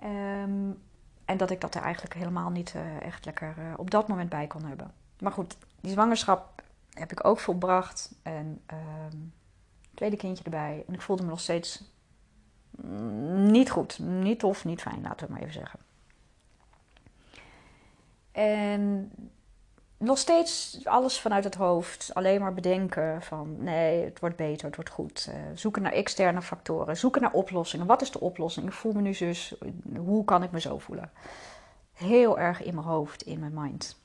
Um, en dat ik dat er eigenlijk helemaal niet echt lekker op dat moment bij kon hebben. Maar goed, die zwangerschap heb ik ook volbracht. En uh, tweede kindje erbij. En ik voelde me nog steeds niet goed. Niet tof, niet fijn, laten we maar even zeggen. En nog steeds alles vanuit het hoofd. Alleen maar bedenken van nee, het wordt beter, het wordt goed. Uh, zoeken naar externe factoren. Zoeken naar oplossingen. Wat is de oplossing? Ik voel me nu zus. Hoe kan ik me zo voelen? Heel erg in mijn hoofd, in mijn mind.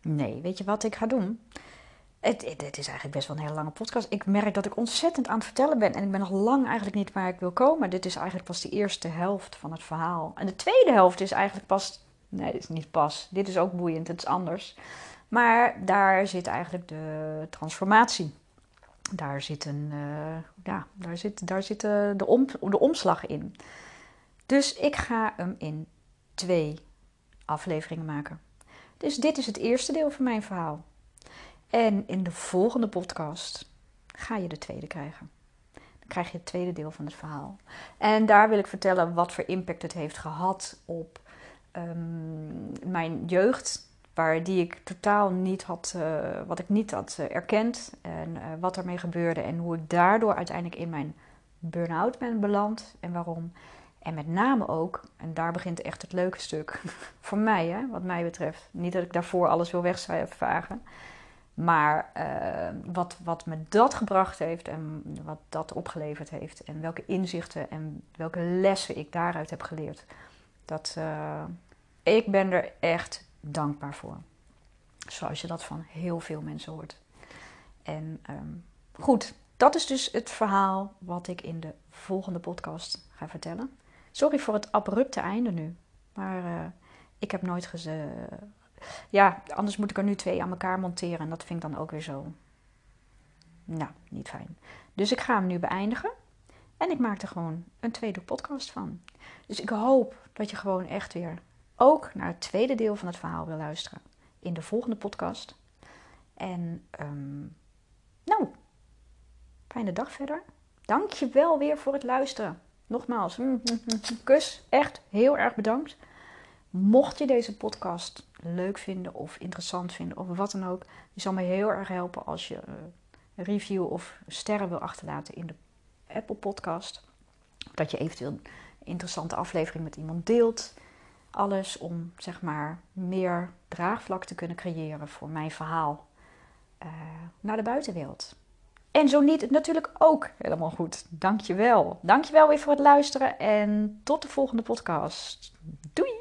Nee, weet je wat ik ga doen? Het, het, is eigenlijk best wel een hele lange podcast. Ik merk dat ik ontzettend aan het vertellen ben. En ik ben nog lang eigenlijk niet waar ik wil komen. Dit is eigenlijk pas de eerste helft van het verhaal. En de tweede helft is eigenlijk pas. Nee, dit is niet pas. Dit is ook boeiend. Het is anders. Maar daar zit eigenlijk de transformatie. Daar zit, een, uh, ja, daar zit, daar zit de, de, om, de omslag in. Dus ik ga hem in twee afleveringen maken. Dus dit is het eerste deel van mijn verhaal. En in de volgende podcast ga je de tweede krijgen. Dan krijg je het tweede deel van het verhaal. En daar wil ik vertellen wat voor impact het heeft gehad op um, mijn jeugd. Waar die ik totaal niet had, uh, wat ik niet had uh, erkend. En uh, wat ermee gebeurde. En hoe ik daardoor uiteindelijk in mijn burn-out ben beland. En waarom. En met name ook, en daar begint echt het leuke stuk *laughs* voor mij, hè, wat mij betreft. Niet dat ik daarvoor alles wil wegvagen. Maar uh, wat, wat me dat gebracht heeft en wat dat opgeleverd heeft. En welke inzichten en welke lessen ik daaruit heb geleerd. Dat, ik ben er echt dankbaar voor. Zoals je dat van heel veel mensen hoort. En um, goed, dat is dus het verhaal wat ik in de volgende podcast ga vertellen. Sorry voor het abrupte einde nu. Maar uh, ik heb nooit geze... Ja, anders moet ik er nu twee aan elkaar monteren. En dat vind ik dan ook weer zo... Nou, niet fijn. Dus ik ga hem nu beëindigen. En ik maak er gewoon een tweede podcast van. Dus ik hoop dat je gewoon echt weer ook naar het tweede deel van het verhaal wil luisteren. In de volgende podcast. En um, nou, fijne dag verder. Dank je wel weer voor het luisteren. Nogmaals, mm, mm, mm, kus. Echt heel erg bedankt. Mocht je deze podcast leuk vinden of interessant vinden of wat dan ook, die zal me heel erg helpen als je uh, een review of sterren wil achterlaten in de Apple Podcast. Dat je eventueel een interessante aflevering met iemand deelt. Alles om zeg maar meer draagvlak te kunnen creëren voor mijn verhaal uh, naar de buitenwereld. En zo niet, natuurlijk ook helemaal goed. Dankjewel. Dankjewel weer voor het luisteren en tot de volgende podcast. Doei!